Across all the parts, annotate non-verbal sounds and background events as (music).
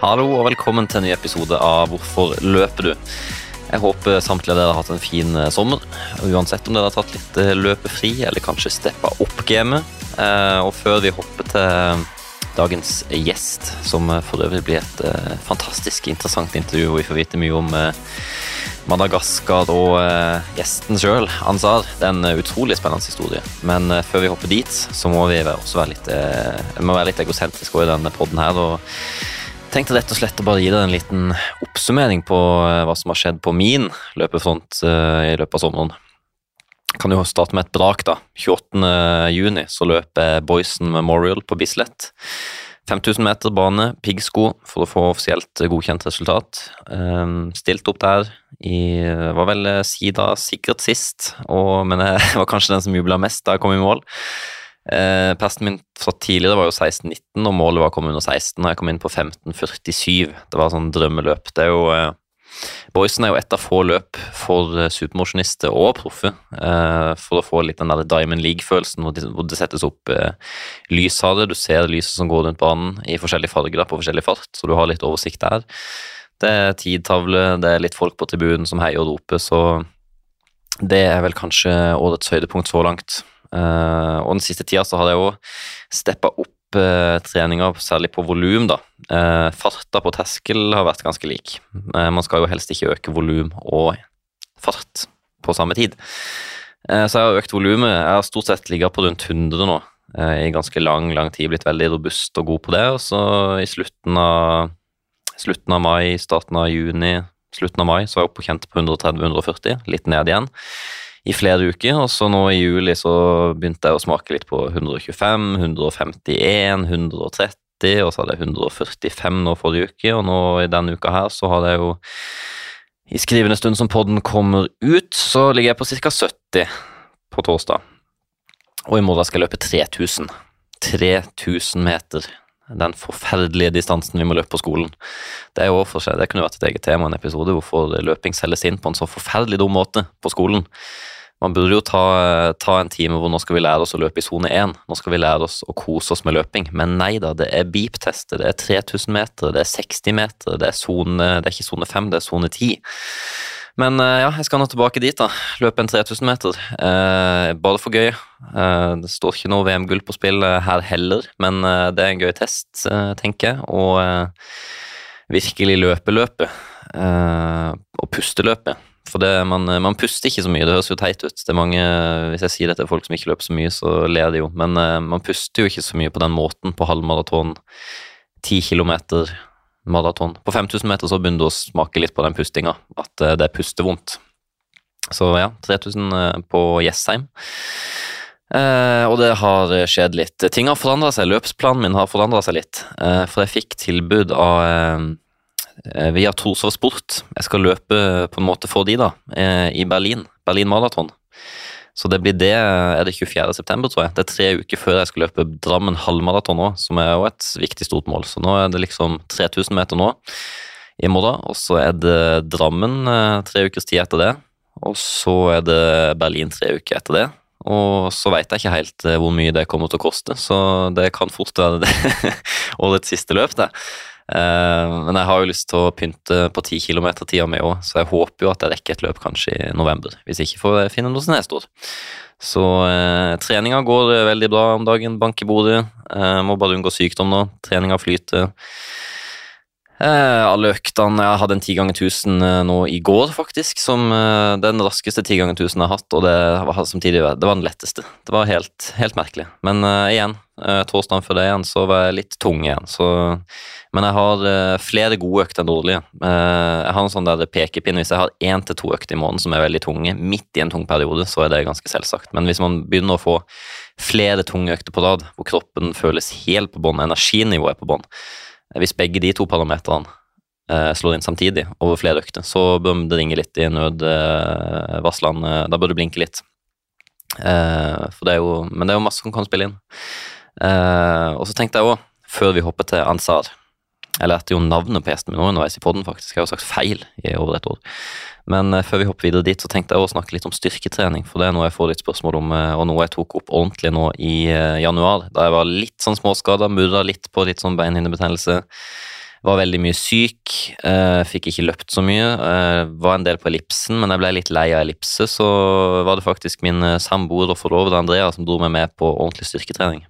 Hallo og velkommen til en ny episode av Hvorfor løper du? Jeg håper samtlige av dere har hatt en fin eh, sommer. Uansett om dere har tatt litt eh, løpefri eller kanskje steppa opp gamet. Eh, Og før vi hopper til dagens gjest, som for øvrig blir et fantastisk interessant intervju, hvor vi får vite mye om Madagaskar og eh, gjesten sjøl, Ansar. Det er en eh, utrolig spennende historie. Men eh, før vi hopper dit, så må vi være- også være litt, eh, litt egosentriske i denne podden her. og tenkte rett og slett å bare gi deg en liten oppsummering på eh, hva som har skjedd på min løpefront eh, i løpet av sommeren. Kan jo starte med et brak, da. 28. juni så løper Boysen Memorial på Bislett. 5000 meter bane, piggsko, for å få offisielt godkjent resultat. Um, stilt opp der i Var vel Sida sikkert sist, og, men jeg (laughs) var kanskje den som jubla mest da jeg kom i mål. Eh, Persen min fra tidligere var jo 16-19, og målet var å komme under 16. Og jeg kom inn på 15-47. Det var sånn drømmeløp. Det er jo eh, Boysen er jo et av få løp for eh, supermosjonister og proffe. Eh, for å få litt den der Diamond League-følelsen, hvor, det- settes opp eh, lysharer. Du ser lyset som går rundt banen i forskjellige farger på forskjellig fart, så du har litt oversikt der. Det er tidtavle, det er litt folk på tribunen som heier og roper, så det er vel kanskje årets høydepunkt så langt. Og den siste tida så har jeg jo steppa opp treninga, særlig på volum, da. Eh, farta på terskel har vært ganske lik. Eh, man skal jo helst ikke øke volum og fart på samme tid. Eh, så jeg har økt volumet. Jeg har stort sett ligget på rundt 100 nå i ganske lang, lang tid. Blitt veldig robust og god på det. Og så i slutten av, slutten av mai, starten av juni, slutten av mai, så var jeg oppe og kjente på 130-140. Litt ned igjen i flere uker, og så nå i juli så begynte jeg å smake litt på 125, 151, 130, og så hadde jeg 145 nå forrige uke, og nå i denne uka her så har jeg jo i skrivende stund som podden kommer ut, så ligger jeg på ca. 70 på torsdag. Og i morgen skal jeg løpe 3000. 3000 meter. Den forferdelige distansen vi må løpe på skolen. Det er jo for seg, det kunne vært et eget tema, en episode hvorfor løping selges inn på en så forferdelig dum måte på skolen. Man burde jo ta, ta en time hvor nå skal vi lære oss å løpe i sone 1. Nå skal vi lære oss å kose oss med løping. Men nei da, det er beep-tester, det er 3000 meter, det er 60 meter, det er, zone, det er ikke sone 5, det er sone 10. Men eh, ja, jeg skal nå tilbake dit, da. Løpe en 3000 meter. Eh, bare for gøy. Eh, det står ikke noe VM-gull på spill eh, her heller, men eh, det er en gøy test, tenker jeg. Og eh, virkelig løpe løpet. Eh, og puste løpet. For det, man, man puster ikke så mye, det høres jo teit ut. Det er mange, Hvis jeg sier det til folk som ikke løper så mye, så ler de jo. Men uh, man puster jo ikke så mye på den måten på halvmaraton, ti kilometer maraton. På 5000 meter så begynner du å smake litt på den pustinga, at uh, det er pustevondt. Så ja, 3000 eh, på Jessheim. Uh, og det har skjedd litt. Ting har forandra seg. Løpsplanen min har forandra seg litt. For jeg fikk tilbud av via Torshov Sport. Jeg skal løpe på en måte for de, da, eh, i Berlin. Berlin Maraton. Så det blir det er det 24. september, tror jeg. Det er tre uker før jeg skal løpe Drammen halvmaraton nå, som er jo et viktig stort mål. Så nå er det liksom 3000 meter nå i morgen, og så er det Drammen eh, tre ukers tid etter det. Og så er det Berlin tre uker etter det. Og så veit jeg ikke helt eh, hvor mye det kommer til å koste, så det kan fort være det (laughs) årets siste løp, det. Eh, men jeg har jo lyst til å pynte på 10 km-tida mi òg, så jeg håper jo at jeg rekker et løp kanskje i november. Hvis ikke får jeg finne noe som er stort. Så eh, treninga går eh, veldig bra om dagen. Bank i bordet. Eh, må bare unngå sykdom nå. Treninga flyter. Eh, alle øktene Jeg hadde en 10 ganger 1000 eh, nå i går, faktisk. Som eh, den raskeste 10 ganger 1000 jeg har hatt, og det var samtidig det var den letteste. Det var helt, helt merkelig. Men eh, igjen, eh, torsdagen før det igjen, så var jeg litt tung igjen. Så, men jeg har eh, flere gode økter enn dårlige. Eh, jeg har en sånn der pekepinn. Hvis jeg har én til to økter i måneden som er veldig tunge, midt i en tung periode, så er det ganske selvsagt. Men hvis man begynner å få flere tunge økter på rad, hvor kroppen føles helt på bånn, energinivået er på bånn, hvis begge de to parameterne eh, slår inn samtidig over flere økter, så bør det ringe litt i nødvarslene. Eh, da bør det blinke litt. Eh, det jo, men det er jo masse som kan spille inn. Og så tenkte jeg òg, før vi hopper til Ansar Jeg lærte jo navnet på gjesten min underveis i poden, faktisk. Jeg har jo sagt feil i over et år. Men uh, før vi hopper videre dit, så tenkte jeg å snakke litt om styrketrening. For det er noe jeg får litt spørsmål om, uh, og noe jeg tok opp ordentlig nå i uh, januar. Da jeg var litt sånn småskada, murra litt på litt sånn beinhinnebetennelse. Var veldig mye syk, fikk ikke løpt så mye. var en del på ellipsen, men jeg ble litt lei av ellipse, så var det faktisk min samboer og forlovede Andrea som dro meg med på ordentlig styrketrening.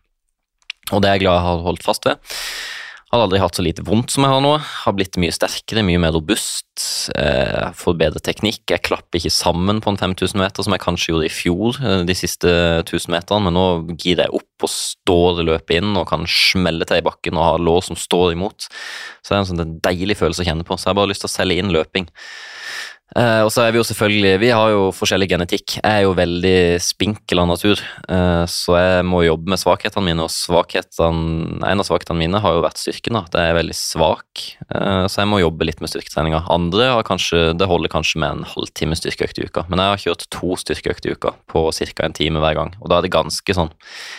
Og det er jeg glad jeg har holdt fast ved. Har aldri hatt så lite vondt som jeg har nå. Har blitt mye sterkere, mye mer robust. Eh, får bedre teknikk. Jeg klapper ikke sammen på en 5000 meter, som jeg kanskje gjorde i fjor, eh, de siste 1000 meterne, men nå girer jeg opp og står løpet inn og kan smelle til i bakken og ha lår som står imot. Så det er en sånn deilig følelse å kjenne på. Så jeg har bare lyst til å selge inn løping. Uh, og så er vi jo selvfølgelig Vi har jo forskjellig genetikk. Jeg er jo veldig spinkel av natur, uh, så jeg må jobbe med svakhetene mine. Og svakhetene, en av svakhetene mine har jo vært styrken. da, At jeg er veldig svak, uh, så jeg må jobbe litt med styrketreninga. Andre har kanskje, det holder kanskje med en halvtime styrkeøkt i uka, men jeg har kjørt to styrkeøkter i uka på ca. en time hver gang. Og da er det ganske sånn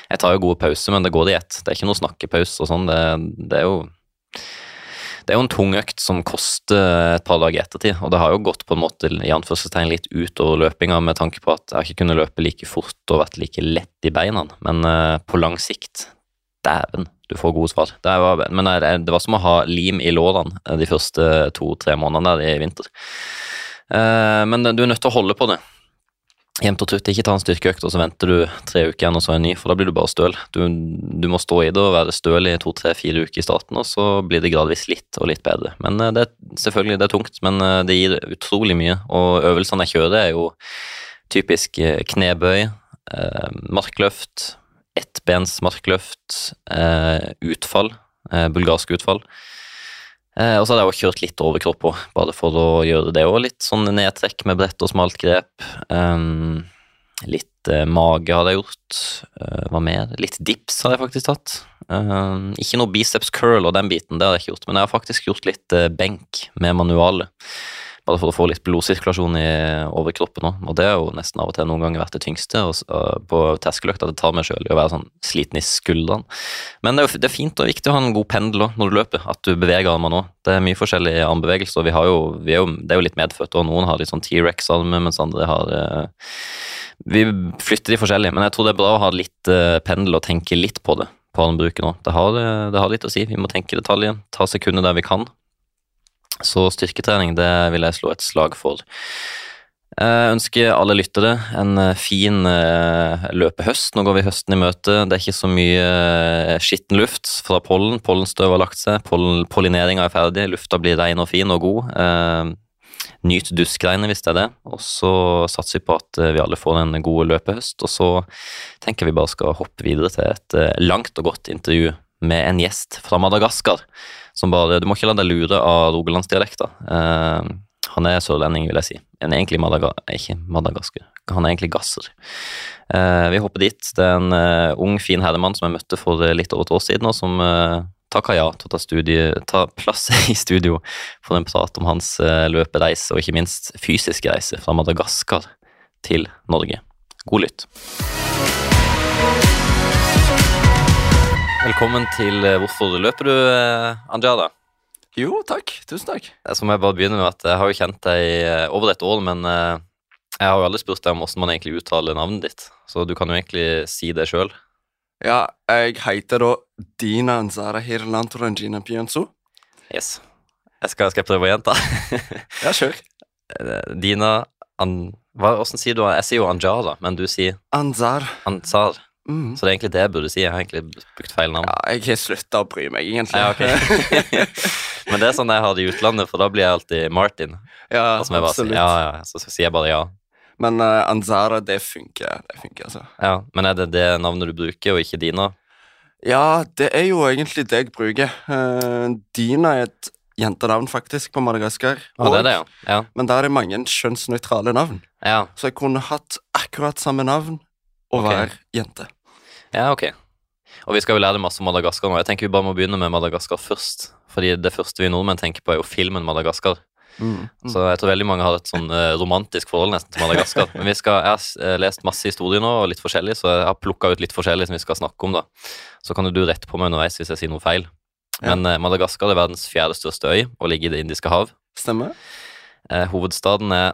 Jeg tar jo gode pauser, men det går i ett. Det er ikke noe snakkepause og sånn. Det, det er jo det er jo en tung økt som koster et par dager ettertid, og det har jo gått på en måte i anførselstegn litt utover løpinga med tanke på at jeg har ikke kunnet løpe like fort og vært like lett i beina, men uh, på lang sikt, dæven, du får gode svar. Det var, men det var som å ha lim i lårene eh, de første to-tre månedene i vinter. Uh, men du er nødt til å holde på det jevnt og trutt. Ikke ta en styrkeøkt, og så venter du tre uker igjen, og så en ny, for da blir du bare støl. Du, du må stå i det og være støl i to, tre, fire uker i starten, og så blir det gradvis litt og litt bedre. Men eh, det er selvfølgelig det er tungt, men eh, det gir utrolig mye. Og øvelsene jeg kjører, er jo typisk eh, knebøy, markløft, ettbens markløft, utfall, bulgarsk utfall. Eh, og så hadde jeg også kjørt litt overkropp òg, bare for å gjøre det òg. Litt sånn nedtrekk med brett og smalt grep. Um, litt uh, mage hadde jeg gjort. Uh, hva mer? Litt dips hadde jeg faktisk tatt. Uh, ikke noe biceps curl og den biten, det hadde jeg ikke gjort, men jeg har faktisk gjort litt benk med manuale. Bare for å få litt blodsirkulasjon i overkroppen òg. Og det har jo nesten av og til noen ganger vært det tyngste og, uh, på terskeløkta. Det tar meg sjøl i å være sånn sliten i skuldrene. Men det er, jo, det er fint og viktig å ha en god pendel også, når du løper. At du beveger armene òg. Det er mye forskjellige armbevegelser. Vi jo, vi er jo, det er jo litt medfødt, og noen har litt sånn T-rex-armer, mens andre har eh, Vi flytter de forskjellige, men jeg tror det er bra å ha litt eh, pendel og tenke litt på det på armbruken òg. Det, det, har litt å si. Vi må tenke detaljer, ta sekunder der vi kan. Så styrketrening det vil jeg slå et slag for. Jeg ønsker alle lyttere en eh, fin eh, løpehøst. Nå går vi høsten i møte. Det er ikke så mye eh, skitten luft fra pollen. Pollenstøv har lagt seg. Pollineringa er ferdig. Lufta blir ren og fin og god. Nyt duskregnet hvis det er det. Og så satser vi på at vi alle får en god løpehøst. Og så tenker vi bare skal hoppe videre til et langt og godt intervju med en gjest fra Madagaskar som bare Du må ikke la deg lure av rogalandsdialekter. Uh, han er sørlending, vil jeg si. En egentlig Madaga ikke madagasker. Han er egentlig gasser. Uh, vi hopper dit. Det er en uh, ung, fin herremann som jeg møtte for litt over et år siden, og som uh, takka ja til å ta, studie, ta plass (laughs) i studio for en prat om hans løpereise, og ikke minst fysisk reise fra Madagaskar til Norge. God lytt. Velkommen til eh, Hvorfor løper du, eh, Anjada? Jo, takk. Tusen takk. Så må jeg bare begynne med at jeg har jo kjent deg i over et år, men jeg har jo aldri spurt deg om hvordan man egentlig uttaler navnet ditt, så du kan jo egentlig si det sjøl. Ja, jeg heter da Dina Nzara Hirlantorangina Pienzo. Yes. Jeg skal, skal jeg prøve å gjenta? (laughs) ja, sjøl. (laughs) Dina An... Hva, hvordan sier du Jeg sier jo Anjada, men du sier Anzar. Ansar. Mm. Så det er egentlig det jeg burde si. Jeg har egentlig brukt feil navn. Ja, jeg har slutta å bry meg, egentlig. Ja, okay. (laughs) Men det er sånn jeg har det i utlandet, for da blir jeg alltid Martin. Ja, absolutt. ja, ja, så, sier jeg bare ja. Men uh, Anzara, det funker. Det funker, altså. Ja, Men er det det navnet du bruker, og ikke Dina? Ja, det er jo egentlig det jeg bruker. Uh, Dina er et jentenavn, faktisk, på Madagaskar. Og, det det, ja. ja. Men der er det mange kjønnsnøytrale navn. Ja. Så jeg kunne hatt akkurat samme navn og okay. være jente. Ja, ok. Og vi skal jo lære det masse om Madagaskar nå. Jeg tenker vi bare må begynne med Madagaskar først. Fordi det første vi nordmenn tenker på, er jo filmen Madagaskar. Mm. Mm. Så jeg tror veldig mange har et sånn uh, romantisk forhold nesten til Madagaskar. (laughs) Men vi skal, jeg har eh, lest masse historier nå, og litt forskjellig, så jeg har plukka ut litt forskjellig som vi skal snakke om. da. Så kan du rette på meg underveis hvis jeg sier noe feil. Ja. Men eh, Madagaskar er verdens fjerde største øy og ligger i Det indiske hav. Stemmer. Eh, hovedstaden er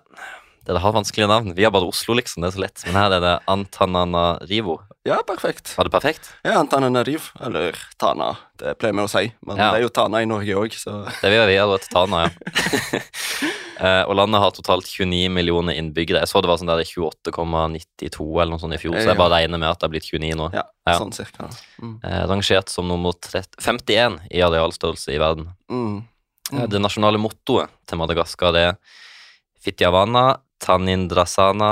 Dere har vanskelige navn. Vi har bare Oslo, liksom. Det er så lett. Men her er det Antananarivo. Ja, perfekt. Var det perfekt? Ja, Antananariv, eller Tana, det pleier vi å si. Men Ja. det er jo Tana i Norge òg, så (laughs) Det vil vi ha til Tana, ja. (laughs) Eh, og landet har totalt 29 millioner innbyggere. Jeg så det var sånn der 28,92 eller noe sånt i fjor, så jeg bare regner med at det har blitt 29 nå. ja, Ja. sånn cirka. Mm. Eh, rangert som nummer 30, 51 i arealstørrelse i verden. Mm. Mm. Det nasjonale mottoet til Madagaskar er Fitiavana tanindrasana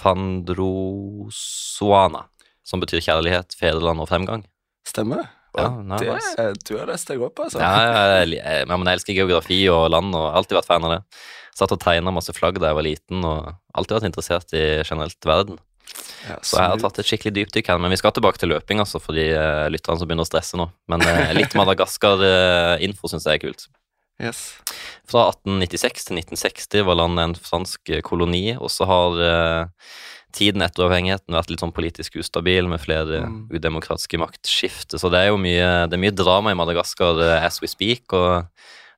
Fandrosuana, som betyr kjærlighet, fedreland og fremgang. Stemmer. Ja, nei, det, er, du har lest deg opp, altså. Ja, jeg, jeg, jeg, men jeg elsker geografi og land og alltid vært fan av det. Satt og tegna masse flagg da jeg var liten, og alltid vært interessert i generelt verden. Ja, Så jeg har tatt et skikkelig dypdykk her. Men vi skal tilbake til løping, altså, for de eh, lytterne som begynner å stresse nå. Men eh, litt (laughs) Madagaskar-info syns jeg er kult. Yes. Fra 1896 til 1960 var landet en fransk eh, koloni, og så har eh, tiden etter avhengigheten vært litt sånn politisk ustabil med flere Mm. udemokratiske maktskifter. Så det er jo mye, det er mye drama i Madagaskar eh, as we speak, og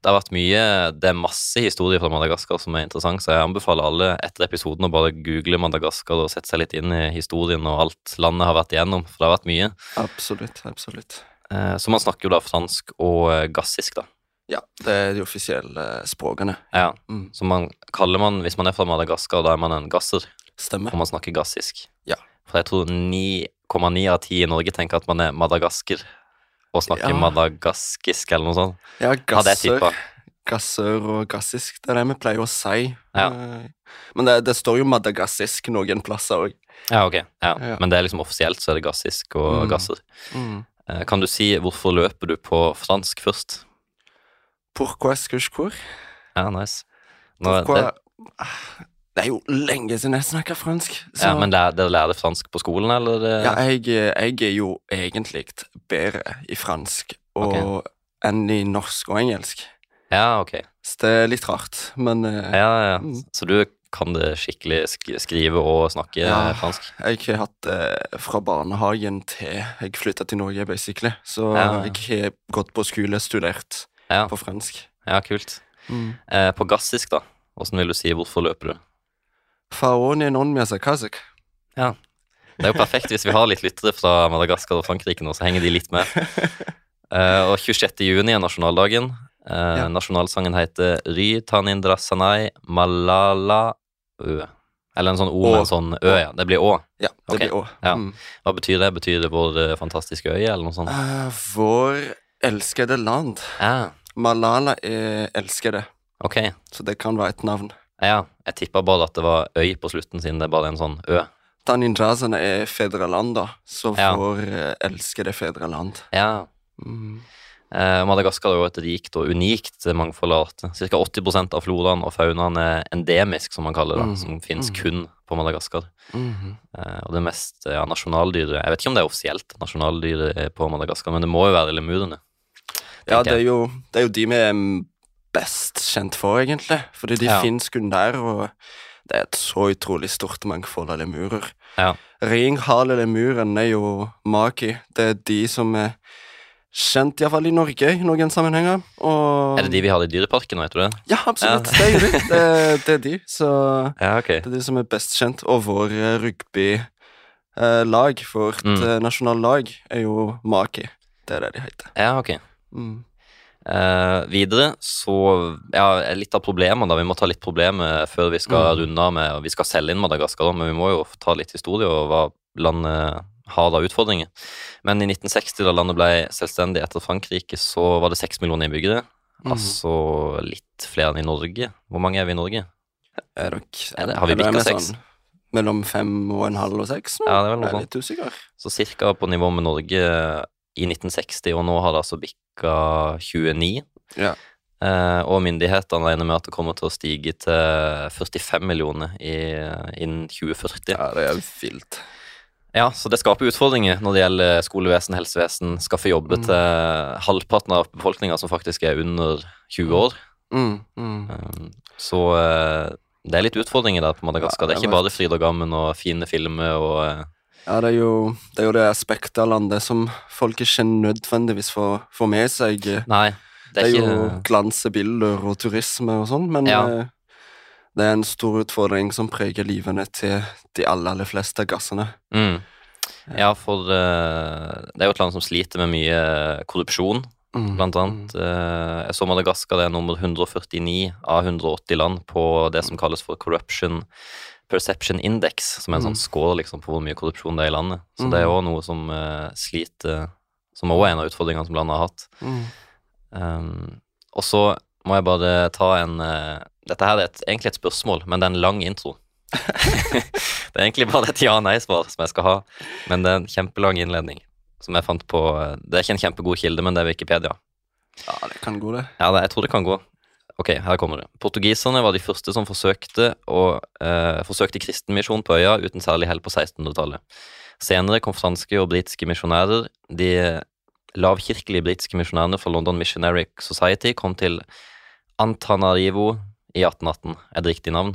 det har vært mye Det er masse historier fra Madagaskar som er interessant, så jeg anbefaler alle etter episoden å bare google Madagaskar og sette seg litt inn i historien og alt landet har vært igjennom, for det har vært mye. Absolutt. Absolutt. Eh, Så man snakker jo da fransk og gassisk, da. Ja, det er de offisielle språkene. Ja, Mm. Så man kaller man, hvis man er fra Madagaskar, da er man en gasser, Stemmer. og man snakker gassisk. Ja. For jeg tror 9,9 av 10 i Norge tenker at man er madagasker, og snakker Ja. madagaskisk eller noe sånt. Ja, gasser, gasser og gassisk, det er det vi pleier å si. Ja. Eh, Men det, det står jo madagassisk noen plasser òg. Ja, ok. Ja. Ja. Men det er liksom offisielt, så er det gassisk og Mm. gasser. Mm. Eh, Kan du si hvorfor løper du på fransk først? Pourquoi est-ce que je cours? Ja, nice. Nå, Pourquoi det, Ah, Det er jo lenge siden jeg snakka fransk. Så ja, men dere lærer fransk på skolen, eller? ja, jeg, jeg er jo egentlig bedre i fransk og, enn i norsk og engelsk. Ja, ok. Så det er litt rart, men eh, Ja, ja. Mm. Så du kan det skikkelig sk skrive og snakke Ja. fransk? jeg har hatt det fra barnehagen til jeg flytta til Norge, basically. Så Ja. jeg har gått på skole, studert Ja, på fransk. ja kult. Mm. Eh, på gassisk, da? Åssen vil du si 'hvorfor løper du'? Faoni non Ja Det er jo perfekt hvis vi har litt lyttere fra Madagaskar og Frankrike nå, så henger de litt med. (laughs) Eh, og 26. juni er nasjonaldagen. Eh, Ja. Nasjonalsangen heter Ry tanindrasanai malala ø. Eller en sånn O med en sånn Ø, ja. Det blir Å. Ja, det okay. blir Å. ja. Mm. Hva betyr det? Betyr det vår eh, fantastiske øy, eller noe sånt? Uh, vår elskede land. Ja, Malala er elskede, ok. så det kan være et navn. Ja, jeg tippa bare at det var øy på slutten, siden det er bare en sånn Ø. Taninjazene er fedreland, da, så Ja. får eh, elskede fedreland. Ja. Mm. Eh, Madagaskar er jo et rikt og unikt mangfold av arter. Ca. 80% av floraen og faunaen er endemisk, som man kaller det, Mm, som finnes mm. kun på Madagaskar. Mhm. Eh, og det mest ja, nasjonaldyret Jeg vet ikke om det er offisielt nasjonaldyret på Madagaskar, men det må jo være lemurene. Ja, det er, jo, det er jo de vi er best kjent for, egentlig. Fordi de Ja. finnes kun der, og det er et så utrolig stort mangfold av lemurer. Ja. Ringhale-lemuren er jo maki. Det er de som er kjent, iallfall i Norge, i noen sammenhenger. Og Er det de vi har i Dyreparken, nå, heter det? Ja, absolutt. Ja. Det er jo de. Det, det er de. Så (laughs) Ja, okay. det er de som er best kjent. Og vår eh, rugbylag, vårt Mm. eh, nasjonallag, er jo Maki. Det er det de heter. Ja, ok. Mm. Eh, videre så Ja, litt av problemene, da. Vi må ta litt problemer før vi skal Mm. runde av med Vi skal selge inn Madagaskar, da, men vi må jo ta litt historie og hva landet har da utfordringer. Men i 1960, da landet ble selvstendig etter Frankrike, så var det seks millioner innbyggere. Mm. Altså litt flere enn i Norge. Hvor mange er vi i Norge? Er dere Er det- har vi bikka seks? sånn mellom fem og en halv og seks nå? Ja, det er vel noe sånt. Så cirka på nivå med Norge i 1960, og nå har det altså bikka 29. Ja. Eh, og myndighetene regner med at det kommer til å stige til 45 millioner i, innen 2040. Ja. Ja, det er vilt. Så det skaper utfordringer når det gjelder skolevesen, helsevesen, skaffe jobber Mm. til halvparten av befolkninga som faktisk er under 20 år. Mm, mm. Eh, så eh, det er litt utfordringer der på Madagaskar. Ja, det er ikke bare fryd og gammen og fine filmer og eh, Ja, det er, jo, det er jo det aspektet av landet som folk ikke nødvendigvis får, får med seg. Nei, Det det er ikke... jo glansebilder og turisme og sånn, men Ja. eh, det er en stor utfordring som preger livene til de aller, aller fleste gassene. mm. Ja, for eh, det er jo et land som sliter med mye korrupsjon, Mm. blant annet. Eh, jeg så Madagaskar det er nummer 149 av 180 land på det som kalles for Corruption Perception Index, som er en sånn skål score liksom, på hvor mye korrupsjon det er i landet. Så Mm. det er òg noe som uh, sliter Som òg er en av utfordringene som landet har hatt. Mm. Um, og så må jeg bare ta en uh, Dette her er et, egentlig et spørsmål, men det er en lang intro. (laughs) det er egentlig bare et ja-nei-svar som jeg skal ha, men det er en kjempelang innledning. Som jeg fant på eh, Det er ikke en kjempegod kilde, men det er Wikipedia. Ja, det kan gå, det. Ja, det, jeg tror det kan gå. Ok, her kommer det. Portugiserne var de første som forsøkte, å, eh, forsøkte kristenmisjon på øya uten særlig hell på 1600-tallet. Senere kom franske og britiske misjonærer. De lavkirkelige britiske misjonærene fra London Missionary Society kom til Antanarivo i 1818. Er det riktig navn?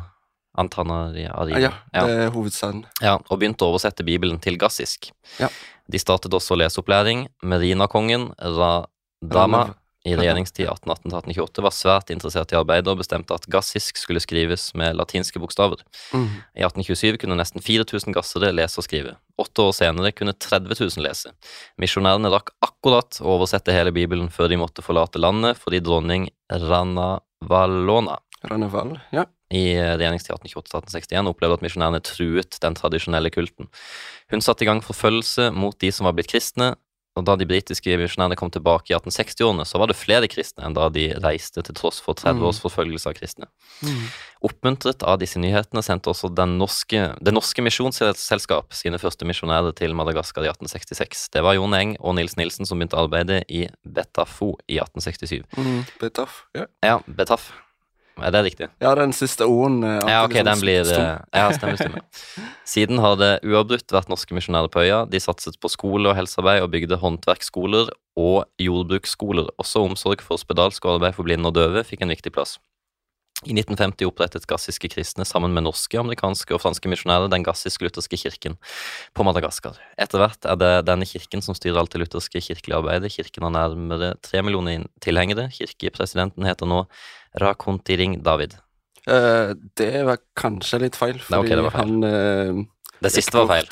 Antanarivo. Ja, det er hovedstaden. Ja, og begynte å oversette Bibelen til gassisk. Ja. De startet også leseopplæring. Merinakongen Radama i regjeringstid 1818-1828 var svært interessert i arbeidet og bestemte at gassisk skulle skrives med latinske bokstaver. Mm. I 1827 kunne nesten 4000 gassere lese og skrive. Åtte år senere kunne 30 000 lese. Misjonærene rakk akkurat å oversette hele Bibelen før de måtte forlate landet fordi dronning Ranavalona Ranaval, ja. i regjeringstid 1828-1861 opplevde at misjonærene truet den tradisjonelle kulten. Hun satte i gang forfølgelse mot de som var blitt kristne, og da de britiske misjonærene kom tilbake i 1860-årene, så var det flere kristne enn da de reiste til tross for 30 års forfølgelse av kristne. Mm. Oppmuntret av disse nyhetene sendte også den norske, Det norske misjonsselskap sine første misjonærer til Madagaskar i 1866. Det var Jon Eng og Nils Nilsen som begynte arbeidet i Betafo i 1867. Mm. Betaf, ja. Ja, Betaf. Er det riktig? Ja, den siste O-en eh, Ja, ok, den sånn blir stum. eh, Ja, stemmer, stemmer. Siden har det uavbrutt vært norske misjonærer på øya. De satset på skole og helsearbeid og bygde håndverksskoler og jordbruksskoler. Også omsorg for spedalsk og arbeid for blinde og døve fikk en viktig plass. I 1950 opprettet gassiske kristne sammen med norske, amerikanske og franske misjonærer den gassisk-lutherske kirken på Madagaskar. Etter hvert er det denne kirken som styrer alt det lutherske kirkelige arbeidet. Kirken har nærmere tre millioner tilhengere. Kirkepresidenten heter nå Rakontiring David. Eh, det var kanskje litt feil, Nei, okay, det var feil. han eh, Det siste var feil.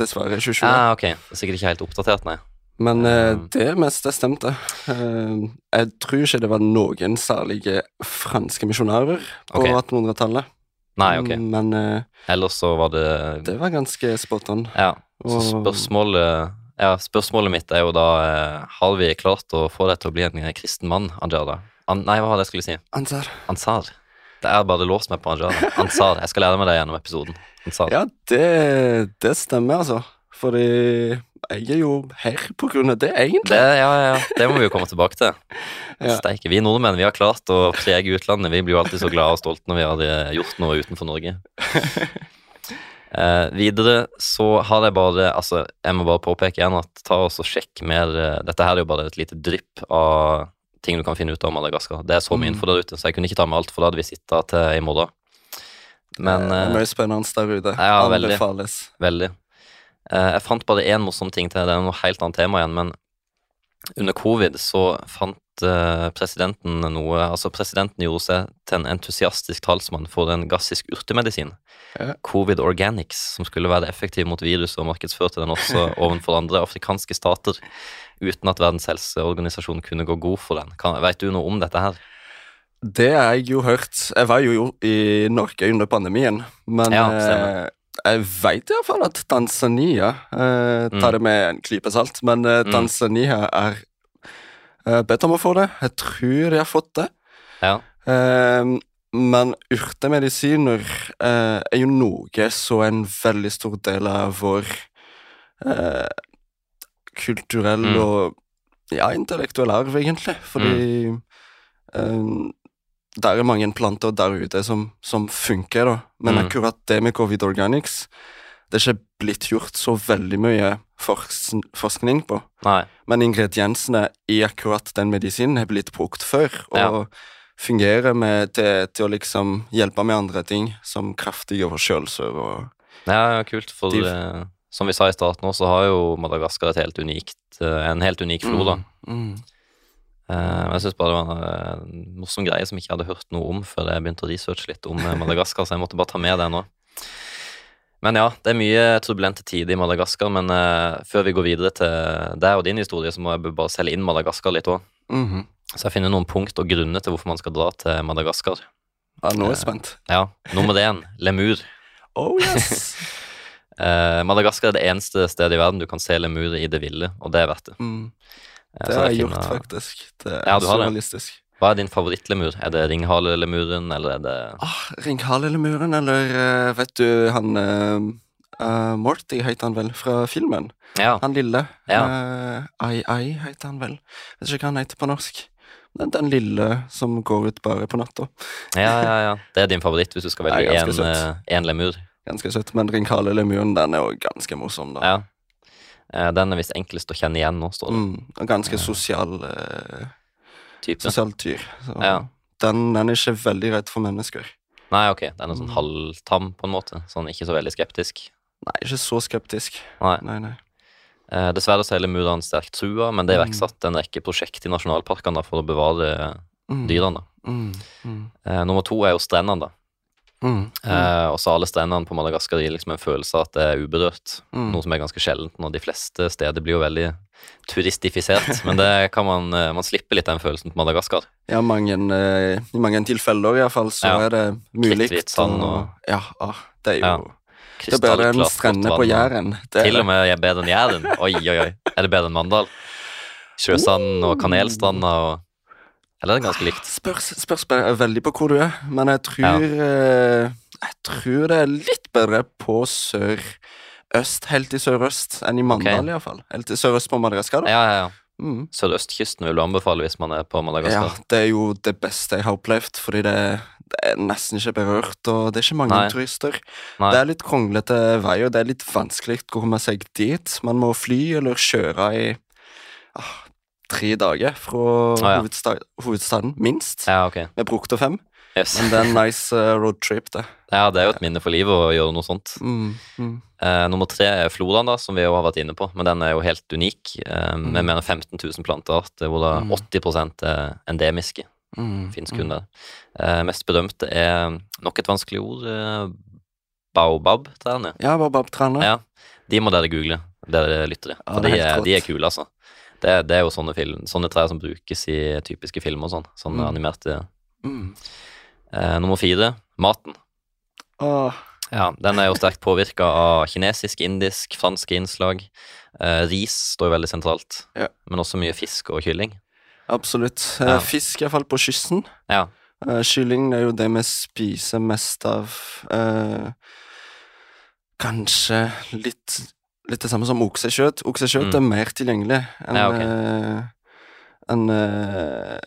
Dessverre 27. Ah, ok. Er sikkert ikke helt oppdatert, nei. Men uh, det meste stemte. Uh, jeg tror ikke det var noen særlige franske misjonærer på okay. 1800-tallet. Nei, ok. Men uh, Ellers så var det det var ganske spot on. Ja. Så spørsmålet Ja, spørsmålet mitt er jo da Har vi klart å få deg til å bli en kristen mann, Anjada? An nei, hva var det jeg skulle si? Ansar. Ansar. Det er bare låst meg på Anjada. Ansar. Jeg skal lære meg det gjennom episoden. Ansar. Ja, det, det stemmer, altså. Fordi jeg er jo her på grunn av det, egentlig. Det, ja, ja, det må vi jo komme tilbake til. (laughs) Ja. Steike. Vi nordmenn vi har klart å prege utlandet. Vi blir jo alltid så glade og stolte når vi har eh, gjort noe utenfor Norge. (laughs) Eh, videre så har jeg bare Altså, jeg må bare påpeke igjen at ta oss og sjekk mer eh, Dette her er jo bare et lite drypp av ting du kan finne ut av Madagaskar. Det er så mye Mm. info der ute, så jeg kunne ikke ta med alt, for da hadde vi sittet til i morgen. Men det er eh, mye spennende der ute. ja, veldig. Anbefales. Veldig. Eh, jeg fant bare én morsom ting til, det er noe helt annet tema igjen, men under covid så fant eh, presidenten noe Altså, presidenten gjorde seg til en entusiastisk talsmann for en gassisk urtemedisin. Ja. Covid Organics, som skulle være effektiv mot viruset og markedsførte den også (laughs) overfor andre afrikanske stater, uten at Verdens helseorganisasjon kunne gå god for den. Vet du noe om dette her? Det har jeg jo hørt. Jeg var jo i Norge under pandemien, men Ja, eh, jeg veit iallfall at Tanzania eh, Mm. tar det med en klype salt, men eh, Mm. Tanzania er eh, bedt om å få det. Jeg tror de har fått det. Ja. Eh, men urtemedisiner eh, er jo noe så en veldig stor del av vår eh, kulturelle Mm. og ja, intellektuelle arv, egentlig. Fordi Mm. eh, det er mange planter der ute som, som funker, da. Men Mm. akkurat det med Covid Organics Det er ikke blitt gjort så veldig mye fors forskning på. Nei. Men ingrediensene i akkurat den medisinen har blitt brukt før, og Ja. fungerer med, til, til å liksom hjelpe med andre ting, som kraftig overkjølelser og Ja, ja, kult. For De- eh, som vi sa i starten så har jo Madagaskar et helt unikt, eh, en helt unik flora. Mm. Mm. Eh, jeg syns bare det var en morsom greie som jeg ikke hadde hørt noe om før jeg begynte å researche litt om eh, Madagaskar, så jeg måtte bare ta med det nå. Men ja, det er mye turbulente tider i Madagaskar, men eh, før vi går videre til deg og din historie, så må jeg bare selge inn Madagaskar litt òg. Mhm. Så jeg finner noen punkt og grunner til hvorfor man skal dra til Madagaskar. Ja, nå er jeg spent. Ja, Nummer én, lemur. Oh yes! (laughs) Eh, Madagaskar er det eneste stedet i verden du kan se lemurer i det ville, og det er verdt det. Mm. Det har jeg gjort, finner- faktisk. Det er Ja, surrealistisk. Hva er din favorittlemur? Er det ringhalelemuren, eller er det Ah, Ringhale-lemuren, eller eh, vet du han eh, Morty heter han vel, fra filmen? Ja. Han lille. Ja. Uh, Ai Ai heter han vel. Vet ikke hva han heter på norsk. Den, den lille som går ut bare på natta. Ja, ja, ja. Det er din favoritt hvis du skal (laughs) velge én en lemur. Ganske søtt. Men Ringhale-lemuren, den er jo ganske morsom, da. Ja. Eh, Den er visst enklest å kjenne igjen nå, står det. Mm, ganske sosial, eh, Type. sosialt dyr. Så Ja. den, den er ikke veldig redd for mennesker. Nei, ok. Den er sånn Mm. halvtam, på en måte. Sånn ikke så veldig skeptisk. Nei, ikke så skeptisk. Nei. Nei, nei. Eh, Dessverre så er lemurene sterkt trua, men det er Mm. iverksatt en rekke prosjekt i nasjonalparkene for å bevare Mm, dyrene. Mm, mm, Eh, Nummer to er jo strendene, da. Mm, Eh, og så alle strendene på Madagaskar gir liksom en følelse av at det er uberørt. mm. Noe som er ganske sjeldent når de fleste steder blir jo veldig turistifisert. (laughs) Men det kan man, eh, man slipper litt den følelsen på Madagaskar. Ja, mange, eh, I mange tilfeller iallfall, så Ja. er det mulig. Kritthvitt sand og- Ja, ah, det er jo Ja. Det er bedre enn strendene på Jæren. Det Til og med bedre enn Jæren. Oi, oi, oi. Er det bedre enn Mandal? Sjøsand og kanelstranda og Eller er det ganske likt? Spørs, spørs veldig på hvor du er, men jeg tror ja. Jeg tror det er litt bedre på sør-øst, helt i sørøst, enn i Mandal, okay. i hvert fall. Helt i sørøst på Madagaskar, da. Ja, ja, ja. Mm. Sørøstkysten vil du anbefale hvis man er på Madagaskar? Ja, det er jo det beste jeg har opplevd, fordi det, det er nesten ikke berørt, og det er ikke mange Nei. turister. Nei. Det er litt kronglete vei, og det er litt vanskelig å komme seg dit. Man må fly eller kjøre i ah, tre dager fra ja. hovedsta hovedstaden, minst. Ja, ok. med brukte fem, Yes. men det er en nice eh, roadtrip, det. Ja, det er jo et minne for livet å gjøre noe sånt. Mm, mm, Eh, nummer tre er floraen, da, som vi jo har vært inne på, men den er jo helt unik. Med Mm. mer enn 15 000 plantearter, hvor da Mm. 80 er endemiske. mm, Fins mm. kun der. Eh, mest berømte er nok et vanskelig ord. Baobab-trærne. Ja, baobab-trærne. Ja, de må dere google, dere lyttere. Ja, For de, er, de er kule, altså. Det, er- det er jo sånne, film, sånne trær som brukes i typiske filmer og sånn. Sånne Mm. animerte. Mm. Eh, nummer fire, maten. Åh, Ja, Den er jo sterkt påvirka av kinesisk, indisk, franske innslag. Eh, ris står jo veldig sentralt, Ja. men også mye fisk og kylling. absolutt. Eh, Ja. Fisk, iallfall på kysten. Ja, Uh, kylling er jo det vi spiser mest av. Uh, kanskje litt, litt det samme som oksekjøtt. Oksekjøtt Mm. er mer tilgjengelig enn Ja, okay. eh, en eh,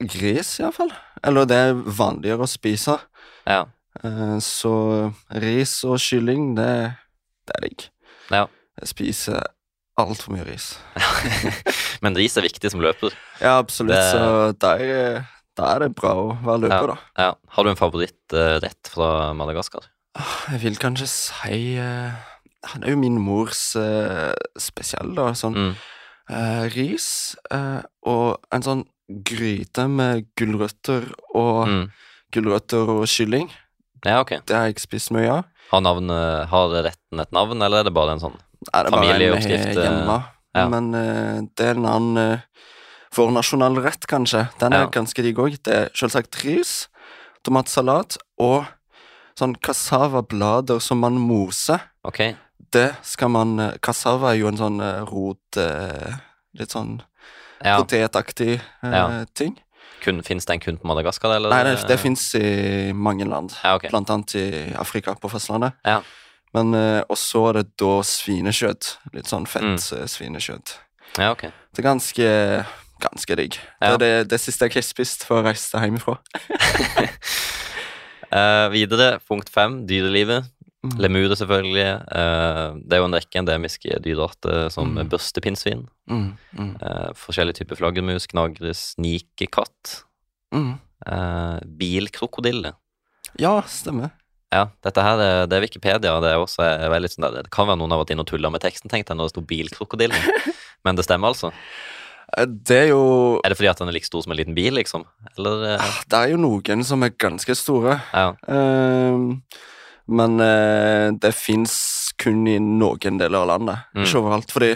gris, iallfall. Eller det er vanligere å spise. ja, Eh, så ris og kylling, det, det er digg. Ja. Jeg spiser altfor mye ris. (laughs) Men ris er viktig som løper. Ja, absolutt. Det- Så der, da er det bra å være løper, da. Ja. Har du en favorittrett fra Madagaskar? Jeg vil kanskje si eh, Det er jo min mors uh, spesiell, da. Sånn Mm. uh, ris uh, og en sånn gryte med gulrøtter og Mm. Gulrøtter og kylling. Ja, ok. Det har jeg ikke spist mye av. Har, navnet, har retten et navn, eller er det bare en sånn familieoppskrift? det er bare en hjemme. ja. Men det er en annen uh, nasjonal rett, kanskje. Den er Ja. ganske digg òg. Det er selvsagt ris, tomatsalat og sånn cassava-blader som man moser. Ok. Det skal man eh, Cassava er jo en sånn eh, rot eh, Litt sånn Ja. potetaktig Ja. ting. Kun, Fins den kun på Madagaskar, eller? Nei, det, det fins i mange land. Ja, okay. Blant annet i Afrika, på fastlandet. Ja. Men også er det da svinekjøtt. Litt sånn fett Mm. svinekjøtt. Ja, okay. Det er ganske ganske digg. Ja. Det er det, det siste jeg har spist før jeg reiste hjemmefra. uh, (laughs) videre, punkt fem, dyrelivet. Mm. Lemurer, selvfølgelig. Eh, det er jo en rekke endemiske dyrearter som Mm. børstepinnsvin. Mm, mm, Eh, forskjellige typer flaggermus, knagre, snikekatt. mm. Eh, bilkrokodille. Ja, stemmer. Ja, dette her er, det er Wikipedia. Det er også er veldig sånn det kan være noen har vært inne og tulla med teksten, tenkte jeg, når det sto bilkrokodille. (laughs) Men det stemmer altså? Det er jo Er det fordi at den er like stor som en liten bil, liksom? Eller ah, Det er jo noen som er ganske store. Ja. Ehm, men eh, det fins kun i noen deler av landet. Mm. Ikke overalt. Fordi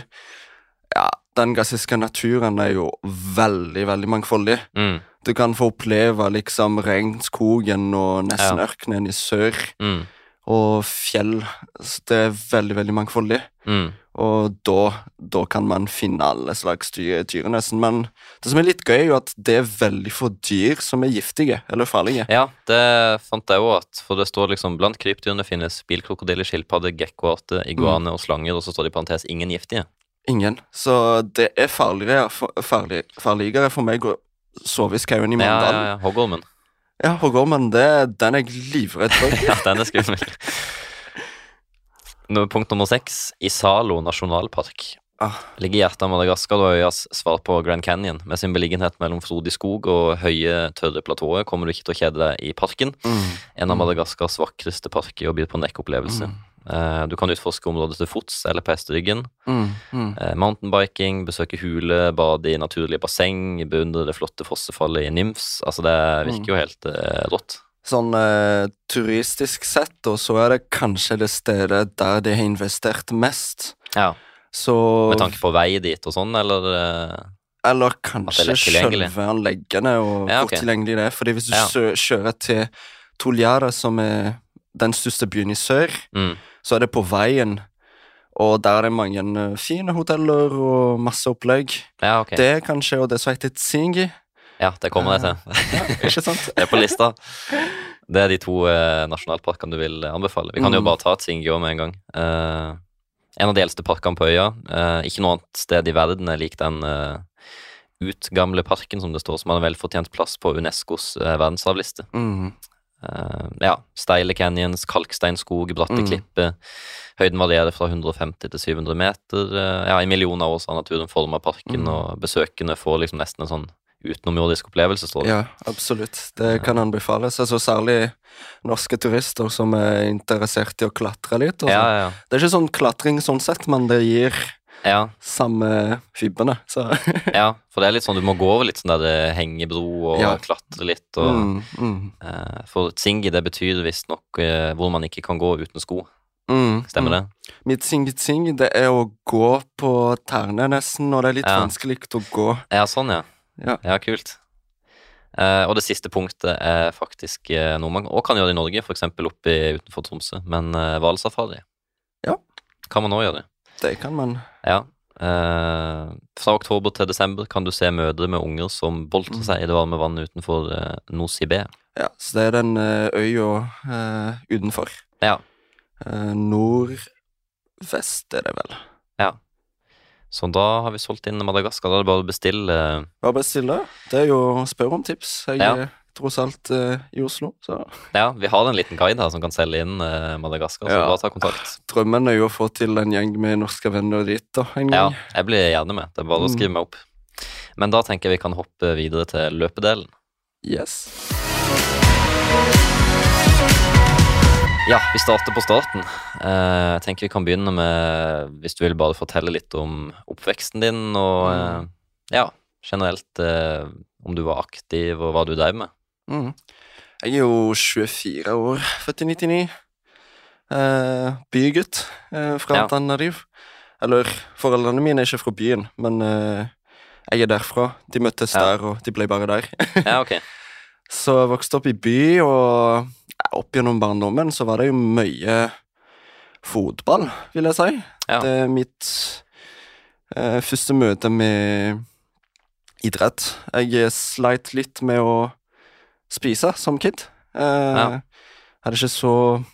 ja, den gassiske naturen er jo veldig, veldig mangfoldig. Mm, Du kan få oppleve liksom regnskogen og nesten Ja. ørkenen i sør, mm, og fjell. Så det er veldig, veldig mangfoldig. mm. Og da, da kan man finne alle slags dyr, dyr nesten. Men det som er litt gøy, er jo at det er veldig få dyr som er giftige eller farlige. Ja, det fant jeg òg For det står liksom blant krypdyrene finnes bilkrokodiller, skilpadder, gekkoarter, iguaner og slanger, og så står det i parentes ingen giftige. Ingen. Så det er farligere farlig, farligere for meg å sove i skauen i Ja, ja, ja. Hoggormen. Ja, Hoggormen, det, den er jeg livredd for. (laughs) Ja, den er skummel. Punkt nummer seks. Isalo nasjonalpark. Ah. Ligger i hjertet av Madagaskar og øyas svar på Grand Canyon. Med sin beliggenhet mellom frodig skog og høye, tørre platåer kommer du ikke til å kjede deg i parken. Mm. En av Madagaskars vakreste parker og byr på en rekke opplevelser. Eh, du kan utforske området til fots eller på hesteryggen. Mm. Mm. Eh, mountainbiking, besøke hule, bade i naturlige basseng, beundre det flotte fossefallet i Nymfs. Altså, det virker jo helt eh, rått. Sånn eh, turistisk sett, og så er det kanskje det stedet der de har investert mest. Ja, Så Med tanke på vei dit og sånn, eller eh, Eller er kanskje selve anleggene og Ja, hvor tilgjengelig det er. Fordi hvis du Ja. kjører til Toljara, som er den største byen i sør, mm, så er det på veien. Og der er det mange eh, fine hoteller og masse opplegg. Ja, ok. Det kanskje, og det som heter Tsingi. Ja, det kommer jeg til. Ja, ikke sant? (laughs) Det er på lista. Det er de to eh, nasjonalparkene du vil eh, anbefale. Vi kan jo Mm. bare ta Tsingio med en gang. Eh, en av de eldste parkene på øya. Eh, ikke noe annet sted i verden er lik den eh, utgamle parken, som det står, som har en velfortjent plass på Unescos eh, verdensarvliste. Mm. Eh, ja, steile canyons, kalksteinskog, bratte Mm. klipper. Høyden varierer fra 150 til 700 meter. Eh, ja, I millioner av år så har naturen forma parken, Mm. og besøkende får liksom nesten en sånn utenomjordisk opplevelse, står det. Ja, absolutt. Det kan anbefales. Altså, særlig norske turister som er interessert i å klatre litt. Ja, sånn. ja, ja. Det er ikke sånn klatring sånn sett, men det gir ja. samme fibbene. Så Ja, for det er litt sånn du må gå over litt sånn der eh, hengebro og Ja. klatre litt. Og, mm, mm, Uh, for tsingi, det betyr visstnok uh, hvor man ikke kan gå uten sko. mm, Stemmer mm. det? Mitsing-mitsing, det er å gå på tærne nesten, og det er litt Ja. vanskelig å gå. Ja, sånn, ja. Ja. kult. Uh, og det siste punktet er faktisk uh, noe man også kan gjøre i Norge, f.eks. oppe utenfor Tromsø, men hvalsafari. Uh, Ja. Kan man òg gjøre. Det kan man. Ja. Eh, fra oktober til desember kan du se mødre med unger som boltrer Mm. seg i det varme vannet utenfor eh, Nosibé. Ja, så det er den eh, øya eh, utenfor. Ja. Eh, Nordvest er det vel. Ja. Så da har vi solgt inn Madagaskar. Da er det bare å bestille eh, Bare bestille. Det er jo spør om tips. Jeg Ja. Tross alt eh, i Oslo, så Ja, vi har en liten guide her som kan selge inn eh, Madagaskar, så Ja. bare ta kontakt. drømmen er jo å få til en gjeng med norske venner dit, da, en gang. Ja, jeg blir gjerne med. Det er bare å Mm. skrive meg opp. Men da tenker jeg vi kan hoppe videre til løpedelen. Yes. Ja, vi starter på starten. Eh, jeg tenker vi kan begynne med, hvis du vil bare fortelle litt om oppveksten din, og Mm. ja, generelt om du var aktiv, og hva du drev med. Mm. Jeg er jo 24 år, født i 99. Eh, bygutt eh, fra Ja. Tanariv. Eller, foreldrene mine er ikke fra byen, men eh, jeg er derfra. De møttes Ja. der, og de ble bare der. Ja, ok. (laughs) Så jeg vokste opp i by, og opp gjennom barndommen så var det jo mye fotball, vil jeg si. Ja. Det er mitt eh, første møte med idrett. Jeg sleit litt med å spise som kid. Eh, Ja. Hadde ikke så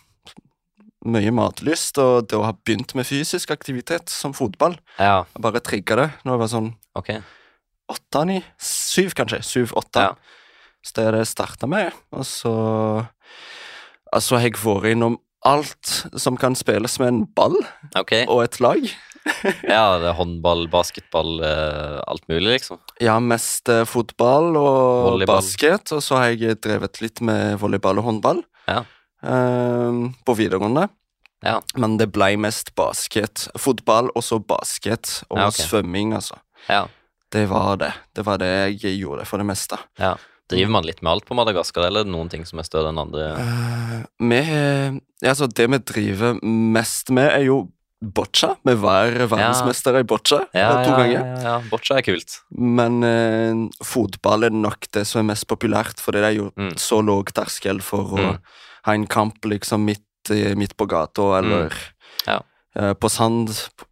mye matlyst, og det å ha begynt med fysisk aktivitet som fotball, Ja, bare trigga det når jeg var sånn ok. åtte, ni, syv kanskje. Syv, åtte. Ja. Så det er det jeg starta med. Og så Altså, har jeg vært innom alt som kan spilles med en ball okay. og et lag. (laughs) Ja, det er håndball, basketball, eh, alt mulig, liksom. Ja, mest eh, fotball og Volleyball. basket, og så har jeg drevet litt med volleyball og håndball. Ja. eh, på videregående. Ja. Men det ble mest basket. Fotball og så basket og Ja, okay. svømming, altså. Ja. Det var det. Det var det jeg gjorde for det meste. ja. Driver man litt med alt på Madagaskar, eller er det noen ting som er større enn andre? Uh, vi Altså, det vi driver mest med, er jo boccia. Vi var verdensmestere i boccia Ja, to ja, ganger. ja, ja. Boccia er kult. Men eh, fotball er nok det som er mest populært, for det er jo Mm. så lav terskel for å Mm. ha en kamp liksom midt, midt på gata, eller Ja. eh, på sand,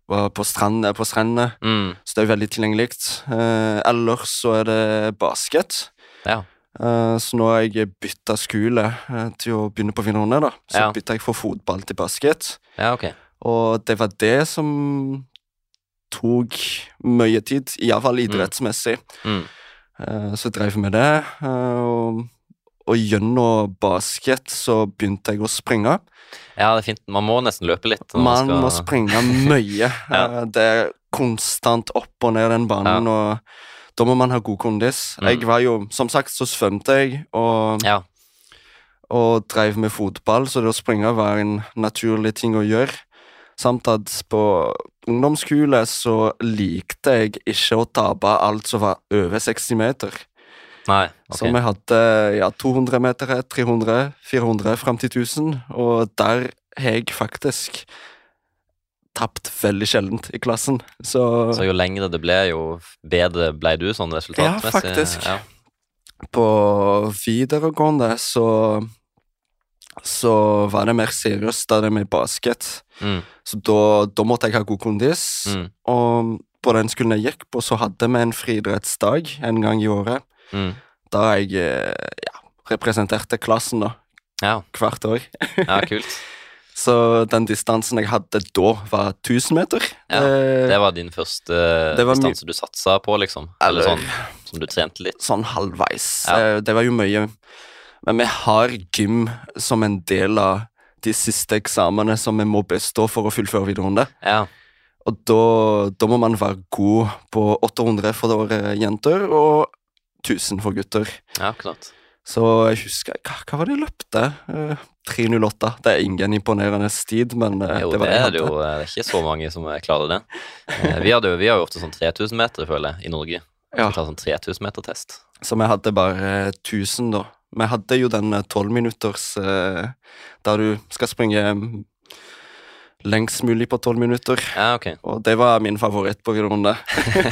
på, på, eh, på strendene. Mm. Så det er veldig tilgjengelig. Eh, ellers så er det basket. Ja. Uh, så nå har jeg bytta skole uh, til å begynne på videregående, da. Så Ja. bytta jeg fra fotball til basket. ja, ok. Og det var det som tok mye tid, iallfall idrettsmessig. Mm. Uh, Så drev med det. Uh, Og, og gjennom basket så begynte jeg å springe. Ja, det er fint. Man må nesten løpe litt. når Man skal- må springe mye. (laughs) Ja. uh, Det er konstant opp og ned den banen, og da må man ha god kondis. Mm. Jeg var jo, Som sagt så svømte jeg, og, Ja. og drev med fotball, så det å springe var en naturlig ting å gjøre. Samt at på ungdomsskole så likte jeg ikke å tape alt som var over 60 meter. Nei, okay. Så vi hadde ja, 200 meter, 300, 400 fram til 1000, og der har jeg faktisk tapt veldig sjeldent i klassen. Så, Så jo lengre det ble, jo bedre ble du sånn resultatmessig? faktisk. Ja. på videregående så så var det mer seriøst da det med basket. Mm. Så da, da måtte jeg ha god kondis. Mm. Og på den skolen jeg gikk på, så hadde vi en friidrettsdag en gang i året. Mm. Da jeg eh, ja, representerte klassen da, Ja. hvert år. ja, kult. (laughs) Så den distansen jeg hadde da, var 1000 meter. Ja, Eh, Det var din første var distanse du satsa på, liksom? Eller Eller- sånn som du trente litt? sånn halvveis. Ja. Eh, Det var jo mye Men vi har gym som en del av de siste eksamene som vi må bestå for å fullføre videregående. Ja. Og da, da må man være god på 800 for eh, jenter og 1000 for gutter. ja, klart. Så jeg husker Hva, hva var det jeg løpte? Uh, 3.08. Det er ingen imponerende tid, men uh, Jo, det var det jeg er det jo. Det er ikke så mange som klarer det. Uh, Vi, hadde vi har jo ofte sånn 3000 meter, føler jeg, i Norge. Ja. Vi tar sånn 3000 meter-test. Så vi hadde bare 1000, da. Vi hadde jo den tolvminutters eh, der du skal springe mm, lengst mulig på tolv minutter. Ja, ok. Og det var min favoritt på videregående.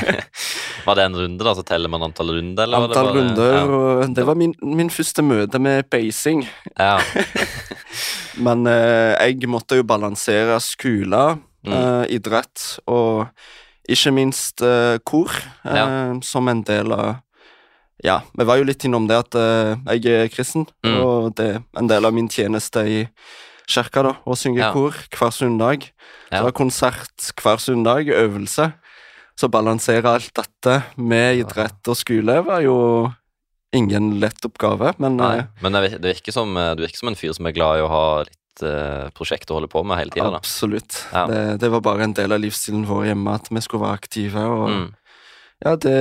(laughs) Var det en runde, da? Så teller man antall runder? Eller var det Antall bare- runder, og det var min, min første møte med basing. Ja. (laughs) (laughs) Men eh, jeg måtte jo balansere skole, Mm. eh, idrett og ikke minst eh, kor, eh, Ja. som en del av Ja, vi var jo litt innom det at uh, jeg er kristen, Mm. og det er en del av min tjeneste i kirka, da, å synge Ja. kor hver søndag. Ja. Så det er konsert hver søndag, øvelse. Så balansere alt dette med idrett og skole var jo ingen lett oppgave, men Nei. eh, Men det vir- det virker som, eh, du virker som en fyr som er glad i å ha litt uh, prosjekt å holde på med hele tida, da. Absolutt. Ja. Det, det var bare en del av livsstilen vår hjemme at vi skulle være aktive. Og Mm. Ja, det,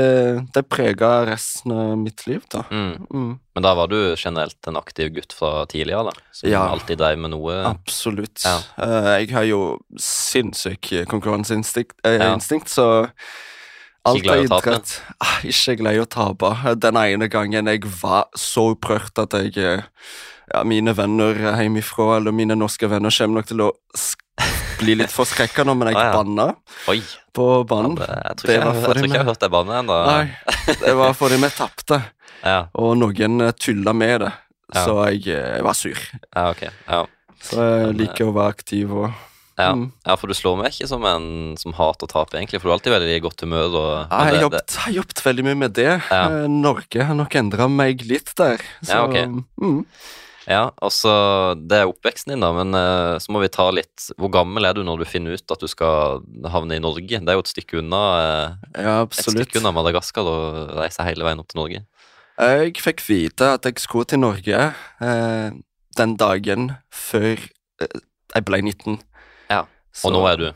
det prega resten av mitt liv, da. Mm. Mm, Men da var du generelt en aktiv gutt fra tidligere, da? Som Ja. alltid drev med noe? absolutt. Ja. Eh, jeg har jo sinnssyk konkurranseinstinkt, eh, Ja. så alt glad i å tape? idrett ah, Ikke glad i å tape. Den ene gangen jeg var så opprørt at jeg eh, ja, Mine venner hjemmefra, eller mine norske venner, kommer nok til å bli litt forskrekka nå, men jeg Ah, ja. banna på Ja, banen. det, jeg tror ikke jeg, jeg, ikke jeg har hørt deg banne ennå. Det var fordi vi tapte, Ja, og noen eh, tulla med det. Ja. Så jeg, eh, jeg var sur. ja, ok. Ja. Så jeg Men, liker å være aktiv og Ja. Mm. ja, for du slår meg ikke som en som hater å tape, egentlig, for du er alltid veldig i godt humør. Og, Ja, jeg har jobbet, jeg veldig mye med det. Ja. Eh, Norge har nok endra meg litt der. Så, Ja, ok. mm. Ja, altså, det er oppveksten din, da, men eh, så må vi ta litt Hvor gammel er du når du finner ut at du skal havne i Norge? Det er jo et stykke unna eh, ja, Et absolutt. stykke unna Madagaskar å reise hele veien opp til Norge. Jeg fikk vite at jeg skulle til Norge eh, den dagen før eh, jeg ble 19. Ja, Så, Og nå er du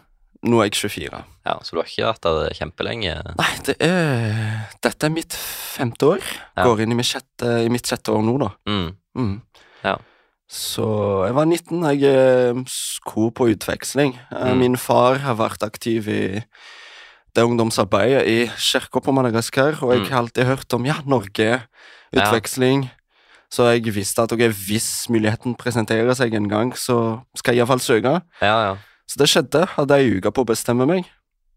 Nå er jeg 24. Ja, Så du har ikke vært der kjempelenge? Nei, det er Dette er mitt femte år. Ja. Går inn i mitt sjette, i mitt sjette år nå, da. Mm. Mm. Ja. Så jeg var 19. Jeg sko skulle på utveksling. Eh, Mm. Min far har vært aktiv i det ungdomsarbeidet i kirka på Madagaskar, og jeg Mm. har alltid hørt om ja, Norge, Ja. utveksling. Så jeg visste at okay, hvis muligheten presenterer seg en gang, så skal jeg iallfall søke. Ja, ja. Så det skjedde. Hadde ei uke på å bestemme meg.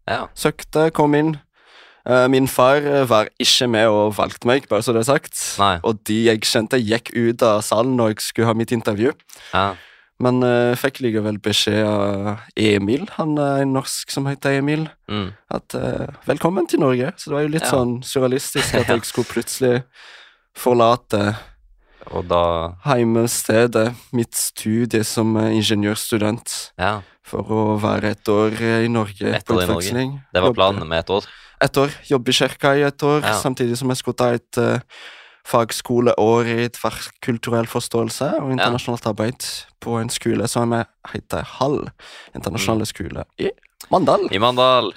Ja. Søkte, kom inn. Eh, Min far eh, var ikke med og valgte meg, bare så det er sagt. Nei. Og de jeg kjente, gikk ut av salen når jeg skulle ha mitt intervju. Ja. Men uh, fikk likevel beskjed av Emil, han er en norsk som heter Emil, Mm. at uh, velkommen til Norge. Så det var jo litt Ja. sånn surrealistisk at (laughs) jeg skulle plutselig forlate Og da heimestedet, mitt studie som eh, ingeniørstudent, Ja. for å være et år eh, i Norge Ett på utveksling. Det var planen med et år. Et år. Jobbe i kirka i et år, Ja. samtidig som jeg skulle ta et uh, fagskoleår i tverrkulturell forståelse og internasjonalt arbeid på en skole som heter Hall internasjonale skole i Mandal. I Mandal.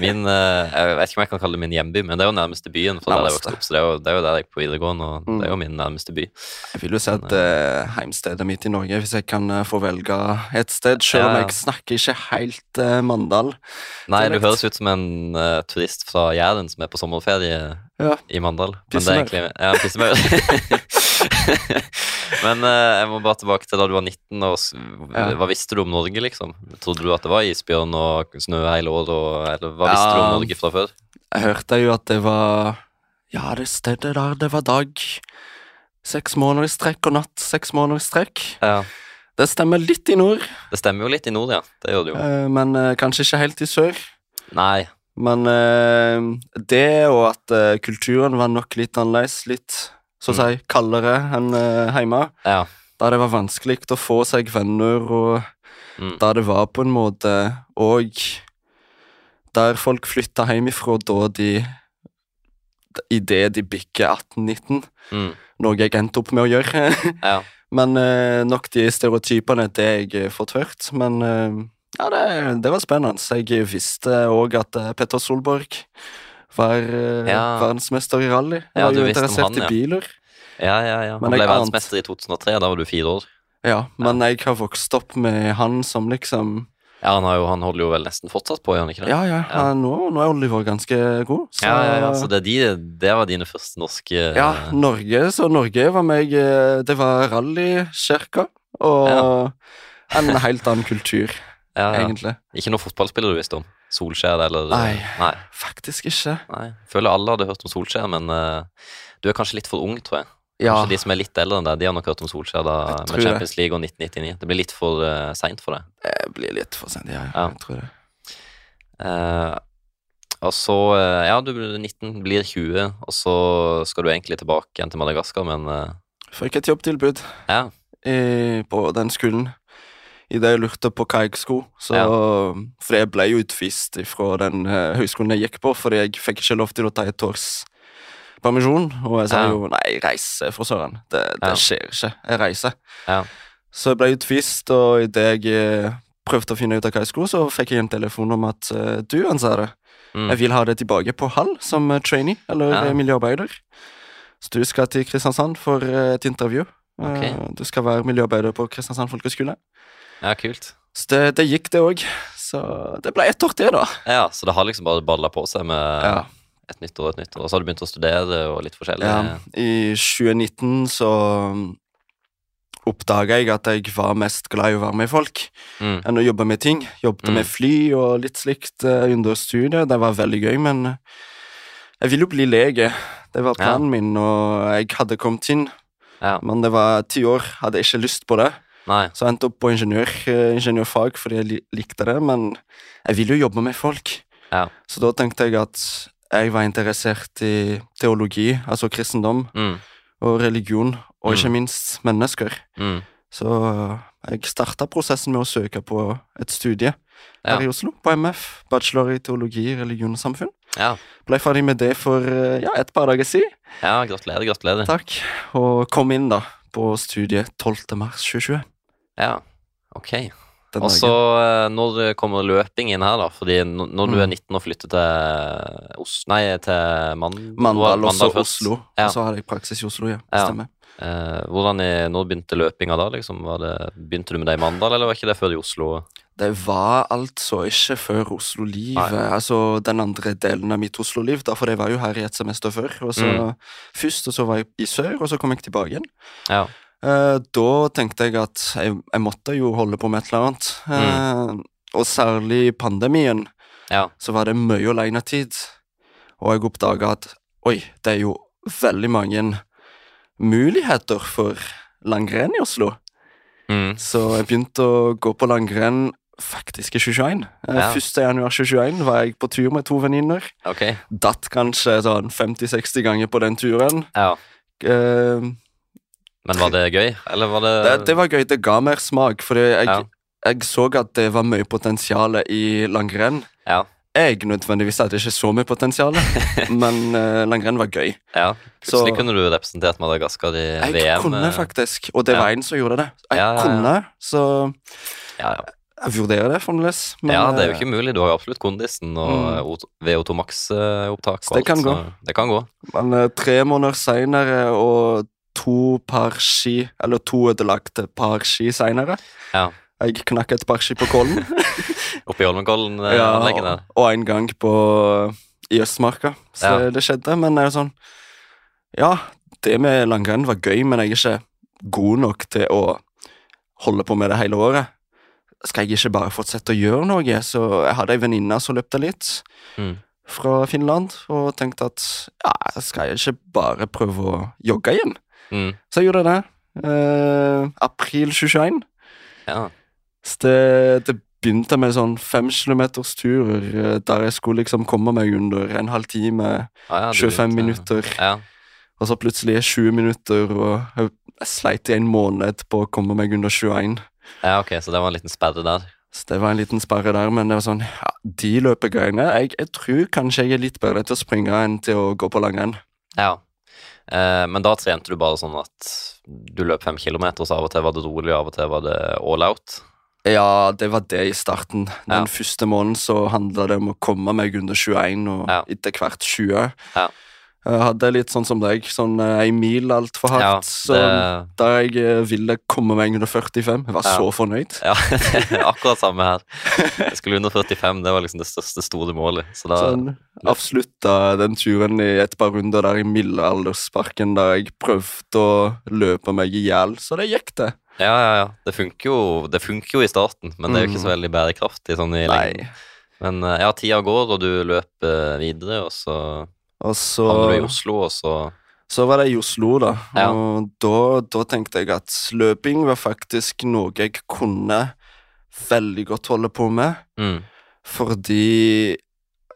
Min eh, Jeg vet ikke om jeg kan kalle det min hjemby, men det er jo nærmeste byen. fra der jeg opp, Så det er, jo, det er jo der jeg er på videregående, og Mm. det er jo min nærmeste by. Jeg vil jo si at uh, heimstedet mitt i Norge, hvis jeg kan få velge et sted, selv om Ja, jeg snakker ikke helt uh, Mandal. Nei, du høres ut som en uh, turist fra Jæren som er på sommerferie Ja. i Mandal. Men det Pissemaur. Ja, pissemaur. (laughs) (laughs) Men jeg må bare tilbake til da du var 19. Og. Hva visste du om Norge, liksom? Trodde du at det var isbjørn og snø hele året? Eller hva visste du om Norge fra før? Jeg hørte jo at det var Ja, det stedet der, det var dag. Seks måneder i strekk og natt seks måneder i strekk. Ja. Det stemmer litt i nord, Det stemmer jo litt i nord, ja. Det gjør det jo. eh, men eh, kanskje ikke helt i sør. Nei. Men eh, det og at kulturen var nok litt annerledes, litt så å si kaldere enn hjemme. Ja. Da det var vanskelig å få seg venner, og Mm. da det var på en måte Og der folk flytta hjemmefra da de Idet de bikker 18-19, Mm. noe jeg endte opp med å gjøre. (laughs) Ja. Men eh, nok de stereotypene, det jeg fått hørt. Men eh, ja, det, det var spennende. Jeg visste òg at eh, Petter Solborg var eh, Ja. verdensmester i rally. Jeg Ja, var du jo interessert han, i biler. Ja, ja, ja. Han Men ble verdensmester i 2003. Da var du fire år. Ja, men jeg har vokst opp med han som liksom Ja, han, har jo, han holder jo vel nesten fortsatt på, gjør han ikke det? Ja, ja, Ja. Nå, nå er Oliver ganske god. Så, ja, ja, ja. Så det, de, det var dine første norske ja, Norge, så Norge var meg eh, Det var rallykirka og en helt annen kultur, (laughs) ja, ja. egentlig. Ikke noen fotballspiller du visste om? Solskjær eller Nei. Nei. Faktisk ikke. Nei. Føler alle hadde hørt om Solskjær, men uh, du er kanskje litt for ung, tror jeg. Ja, Kanskje de som er litt eldre enn deg, de har nok hørt om Solskjær da, med. Champions League og 1999. Det blir litt for uh, seint for deg. det blir litt for sent. Ja, Ja. jeg tror det. Uh, og så, uh, ja, du blir 19, blir 20, og så skal du egentlig tilbake igjen til Madagaskar, men eh, Fikk et jobbtilbud ja. i, på den skolen idet jeg lurte på hva jeg skulle. Så, Ja. For jeg ble jo utvist fra den uh, høyskolen jeg gikk på, fordi jeg fikk ikke lov til å ta et års permisjon. Og jeg sa Ja. jo nei, reise, for søren. Det, det Ja. skjer ikke. Jeg reiser. Ja. Så jeg ble utvist, og idet jeg eh, prøvde å finne ut av hva jeg skulle, så fikk jeg en telefon om at uh, du, sa det, Mm. jeg vil ha det tilbake på Hall som eh, trainee, eller miljøarbeider. Så du skal til Kristiansand for et intervju. Okay. Du skal være miljøarbeider på Kristiansand folkehøgskole. ja, kult. Så det, det gikk, det òg. Så det ble ett år til, da. Ja, så det har liksom bare balla på seg med Ja. Et nytt år et nytt år. Og så har du begynt å studere og litt forskjellig. Ja, I 2019 så oppdaga jeg at jeg var mest glad i å være med folk Mm. enn å jobbe med ting. Jobbet Mm. med fly og litt slikt eh, under studiet. Det var veldig gøy, men eh, jeg ville jo bli lege. Det var planen min, og jeg hadde kommet inn, Ja. men det var ti år. Hadde jeg ikke lyst på det. Nei. Så jeg endte opp på ingeniør, eh, ingeniørfag fordi jeg likte det, men jeg ville jo jobbe med folk. Ja. Så da tenkte jeg at jeg var interessert i teologi, altså kristendom, Mm. og religion, og ikke Mm. minst mennesker. Mm. Så jeg starta prosessen med å søke på et studie Ja. her i Oslo, på MF. Bachelor i teologi, religion og samfunn. Ja. Ble ferdig med det for ja, et par dager siden. ja, gratulerer, gratulerer. Takk. Og kom inn da på studiet 12. mars 2020. Ja, ok. Og så eh, når det kommer løping inn her, da, fordi når du Mm. er 19 og flytter til Os Nei, til Mand Mandal og så. Oslo. Ja. Og så har jeg praksis i Oslo, ja. Ja. Stemmer. Eh, hvordan i, Når begynte løpinga da? liksom? Det, begynte du med det i Mandal, eller var ikke det før i Oslo? Det var altså ikke før Oslo-livet, altså den andre delen av mitt Oslo-liv, for jeg var jo her i et semester før. Og så Mm. Først, og så var jeg i sør, og så kom jeg tilbake igjen. Ja. Eh, da tenkte jeg at jeg, jeg måtte jo holde på med et eller annet. Eh, og særlig i pandemien Ja. så var det mye alenetid. Og jeg oppdaga at oi, det er jo veldig mange muligheter for langrenn i Oslo. Mm. Så jeg begynte å gå på langrenn faktisk i 2021. Eh, Ja. 1. januar 2021 var jeg på tur med to venninner. Okay. Datt kanskje sånn 50-60 ganger på den turen. Ja. Eh, Men var det gøy, eller var det det, det var gøy. Det ga mer smak, fordi jeg, Ja. jeg så at det var mye potensial i langrenn. Ja. Jeg nødvendigvis hadde ikke så mye potensial, (laughs) men uh, langrenn var gøy. ja. Så- Plutselig kunne du representert Madagaskar i Jeg VM. kunne eh, faktisk, og det ja. var en som gjorde det. Jeg Ja, ja, ja. kunne, så Ja, ja. jeg vurderer det fremdeles. men, ja, det er jo eh, ikke mulig. Du har jo absolutt kondisen og Mm. eh, O2 VO2 Max-opptak. Det kan gå. Det kan gå. Men uh, tre måneder seinere og to par ski, eller to ødelagte par ski seinere Ja. Jeg knakk et par ski på Kollen. (laughs) Oppe i Holmenkollen? Ja, og, og en gang på, i Østmarka. Så Ja. det, skjedde. Men det er sånn Ja, det med langrenn var gøy, men jeg er ikke god nok til å holde på med det hele året. Skal jeg ikke bare fortsette å gjøre noe? Så jeg hadde ei venninne som løpte litt Mm. fra Finland, og tenkte at ja, skal jeg ikke bare prøve å jogge igjen? Mm. Så jeg gjorde det. Uh, april 2021. Ja. Så det, det begynte med sånn fem kilometers turer eh, der jeg skulle liksom komme meg under en halvtime, Ah, ja, 25 vet, minutter, Ja. og så plutselig er 20 minutter, og jeg sleit i en måned på å komme meg under 21. ja, ok, så det var en liten sperre der. Så det var en liten sperre der, men det var sånn, ja, de løpegreiene, jeg, jeg tror kanskje jeg er litt bedre til å springe enn til å gå på langrenn. Ja. Eh, men da trente du bare sånn at du løp fem kilometer, så av og til var det rolig, av og til var det all out. Ja, det var det i starten. Den Ja. første måneden så handla det om å komme meg under 21, og Ja. etter hvert 20. Ja. Jeg hadde litt sånn som deg, sånn ei en mil altfor hardt. Ja, så det, da jeg eh, ville komme meg under 45, jeg var Ja. så fornøyd. ja, (laughs) akkurat samme her. (laughs) Jeg skulle under 45, det var liksom det største store målet. Så da, Sånn, avslutta den turen i et par runder der i middelaldersparken der jeg prøvde å løpe meg i hjel, så det gikk, det. ja, ja, ja. Det funker jo, det funker jo i starten, men det er jo ikke så veldig bærekraftig sånn i lengden. Men eh, ja, tida går, og du løper videre, og så Og så havner du i Oslo, og så Så var det i Oslo, da. Ja. Og da, da tenkte jeg at løping var faktisk noe jeg kunne veldig godt holde på med. mm, Fordi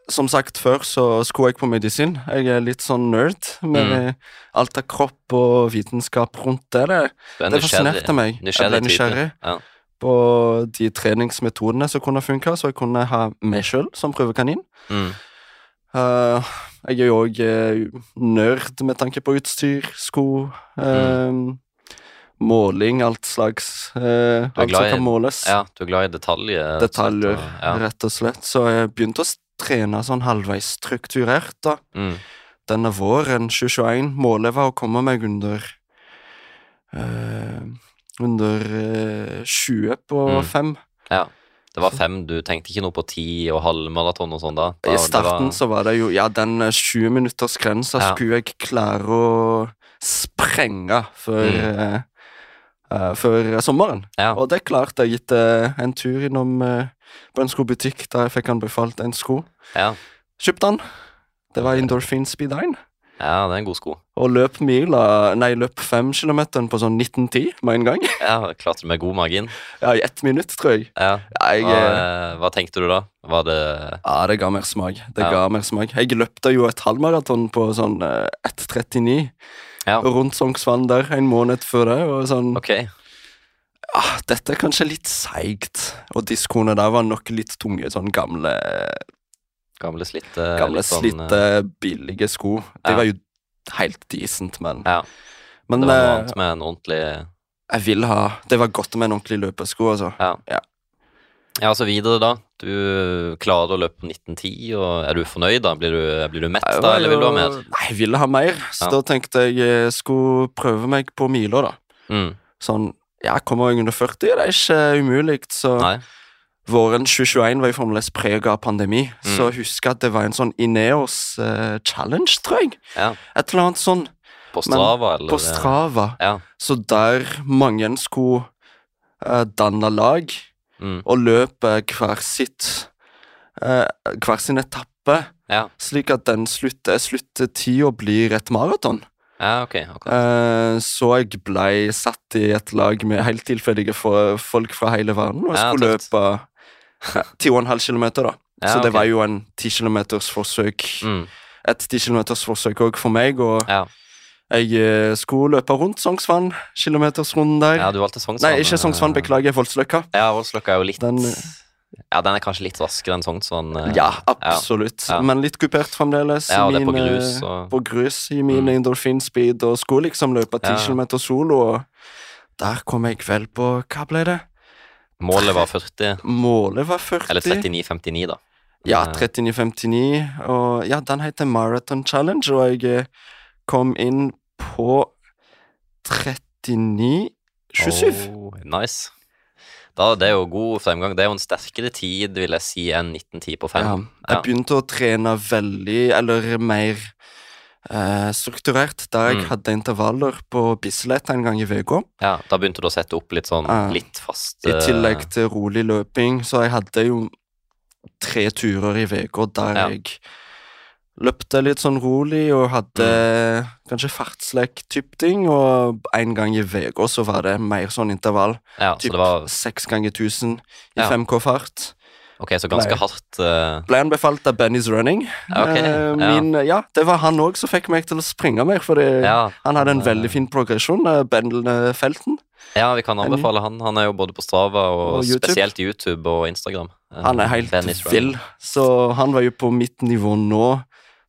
Som sagt før, så skulle jeg på medisin. Jeg er litt sånn nerd med Mm. alt av kropp og vitenskap rundt det. Det, det fascinerte meg. Jeg ble nysgjerrig Ja. på de treningsmetodene som kunne funke, så jeg kunne ha meg sjøl som prøvekanin. Mm, Eh, jeg er jo òg nerd med tanke på utstyr, sko eh, Måling, alt slags. eh, alt som kan måles. ja, du er glad i detaljer. Detaljer, og- Ja. rett og slett. Så jeg begynte å trene sånn halvveis strukturert da. Mm, denne våren 2021. Målet var å komme meg under eh, Under eh, 20 på Mm. 5. ja. Det var fem, du tenkte ikke noe på ti og halvmaraton og sånn da? da I starten var- så var det jo Ja, den 20-minuttersgrensa Ja. skulle jeg klare å sprenge før Mm. uh, eh, Før sommeren. Ja. Og det klarte jeg etter en tur innom uh, på en skobutikk der jeg fikk anbefalt en sko. Ja. Kjøpte den. Det var Endorphin Speed 1. ja, det er en god sko. Og løp mila Nei, løp fem kilometer på sånn 1910 med en gang. Ja, Klarte du med god margin? Ja, i ett minutt, tror jeg. Ja. Jeg, Hva, eh, eh, hva tenkte du da? Var det ja det ga mer smak. Det Ja. ga mer smak. Jeg løpte jo et halvmaraton på sånn eh, 1.39 Ja, rundt Sognsvann der en måned før det. Og sånn Okay. ah, Dette er kanskje litt seigt. Og diskoene der var nok litt tunge. Sånn gamle, Gamle slitte gamle sånn, slitte, billige sko. De ja. var jo helt decent, men Ja, Men det var noe eh, annet med en ordentlig jeg vil ha Det var godt med en ordentlig løpesko, altså. Ja. Ja, så videre, da. Du klarer å løpe på 1910, og er du fornøyd, da? Blir du, blir du mett, da, eller vil du ha mer? Nei, jeg ville ha mer, så Ja. da tenkte jeg jeg skulle prøve meg på miler, da. Mm. Sånn, ja, kommer jeg under 40, det er ikke umulig, så Nei? Våren 2021 var jo fremdeles preget av pandemi, Mm. så jeg husker at det var en sånn Ineos uh, Challenge, tror jeg. Ja. Et eller annet sånn På Strava, eller? på Strava. Ja. Så der mange skulle uh, danne lag Mm. og løpe hver sitt uh, hver sin etappe, Ja. slik at den slutte, sluttetida blir et maraton. ja, ok. akkurat. Så jeg ble satt i et lag med helt tilfeldige folk fra hele verden, og jeg skulle ja, løpe (laughs) 10,5 km, da. Ja, så det var jo en 10 km forsøk. Mm. Et 10 km forsøk òg for meg, og Ja. jeg eh, skulle løpe rundt Sognsvann, kilometersrunden der. ja, du valgte Sognsvann. Nei, ikke Sognsvann, eh, beklager, Voldsløkka. Ja, Voldsløkka er jo litt Den- Ja, den er kanskje litt raskere enn Sognsvann. eh, Ja, absolutt. Ja. Men litt kupert fremdeles. Ja, og det er på grus, og- På grus i min Mm. endorphin speed, og skulle liksom løpe 10 Ja. km solo, og der kom jeg vel på Hva ble det? Målet var 40, Målet var 40. eller 39,59, da. Ja, Eh, 39,59. Og ja, den heter Marathon Challenge, og jeg eh, kom inn på 39,27. Oh, nice. Da, det er jo god fremgang. Det er jo en sterkere tid, vil jeg si, enn 1910 på Ja, jeg jeg begynte å trene veldig, eller mer eh, strukturert, der jeg Mm. hadde intervaller på Bislett en gang i uka. Ja, da begynte du å sette opp litt sånn litt fast I eh, tillegg til rolig løping, så jeg hadde jo tre turer i uka der Ja. jeg løpte litt sånn rolig og hadde Mm. kanskje fartslek-type ting, og en gang i uka så var det mer sånn intervall. Ja, Typ seks ganger 1000 i Ja. 5K-fart. Ok, så ganske ble, hardt. uh... Ble anbefalt av Benny's Running. Okay, uh, ja. min, ja, det var han òg som fikk meg til å springe mer, fordi ja, han hadde en eh, veldig fin progresjon, Uh, Ben eh, Felten. Ja, vi kan anbefale han. Han er jo både på Strava og, Og YouTube. spesielt YouTube og Instagram. Eh, Han er helt Benny's vill, så han var jo på mitt nivå nå,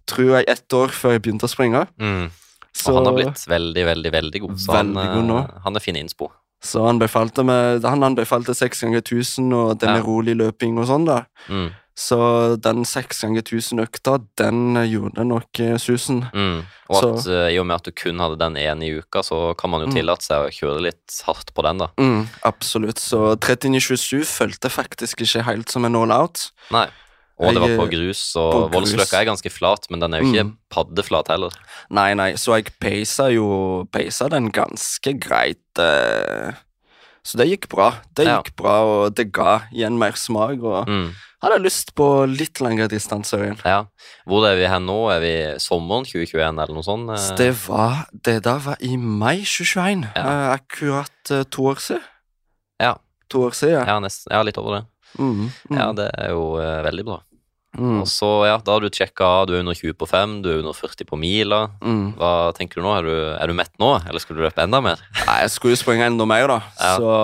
tror jeg, ett år før jeg begynte å springe. Mm. Så, Og han har blitt veldig, veldig veldig god. Så han, god eh, han er fin innspo. Så han befalte med, Han anbefalte seks ganger 1000 og det med Ja. rolig løping og sånn, da. Mm. Så den seks ganger 1000-økta, den gjorde nok eh, susen. Mm. Og Så- at eh, i og med at du kun hadde den ene i uka, så kan man jo Mm. tillate seg å kjøre litt hardt på den, da. Mm, absolutt. Så 39,27 følte faktisk ikke helt som en all out. Nei. Og det var på eh, grus, og på. Voldsløkka er ganske flat, men den er jo ikke Mm. paddeflat heller. Nei, nei, så jeg peisa jo Peisa den ganske greit. Eh, så det gikk bra. Det Ja. gikk bra, og det ga igjen mer smak. Og Mm. hadde lyst på litt lengre distanser igjen. Ja. Hvor er vi her nå? Er vi sommeren 2021 eller noe sånt? Så det var Det der var i mai 2021. Ja. Eh, akkurat to år siden. Ja. To år siden, ja. Ja, nesten, ja, litt over det. Mm, mm, Ja, det er jo uh, veldig bra. Mm, Og så, ja, da har du sjekka. Du er under 20 på 5, du er under 40 på mila. mm. Hva tenker du nå? Er du, er du mett nå, eller skal du løpe enda mer? (laughs) Nei, jeg skulle jo springe enda mer, da. Ja. Så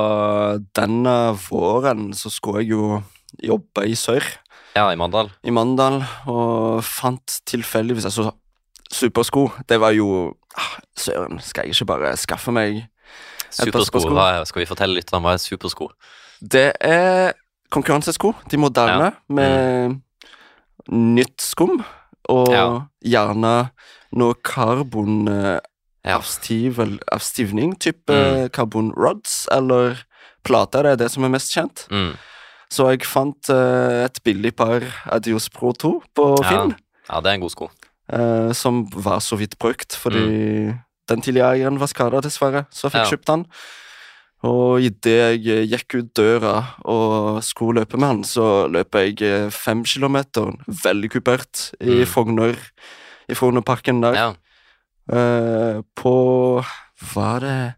denne våren så skulle jeg jo jobbe i sør. Ja, i Mandal. i Mandal og fant tilfeldigvis altså, supersko. Det var jo ah, Søren, skal jeg ikke bare skaffe meg Et par Supersko. Hva er, skal vi fortelle litt om hva er supersko? Det er konkurransesko, de moderne, med nytt skum, og Ja. gjerne noe karbon eh, type Mm. carbon rods, eller plater. det er det som er mest kjent. Mm. Så jeg fant uh, et billig par Adios Pro 2 på Ja. Finn. Ja, det er en god sko. Uh, som var så vidt brukt, fordi den tidligere eieren var skada, dessverre, så jeg fikk Mm. Ja. kjøpt den. Og idet jeg eh, gikk ut døra og skulle løpe med han, så løp jeg femkilometeren fem kilometer, veldig kupert, i Mm. Frogner, i Frognerparken der. Ja. Uh, på Var det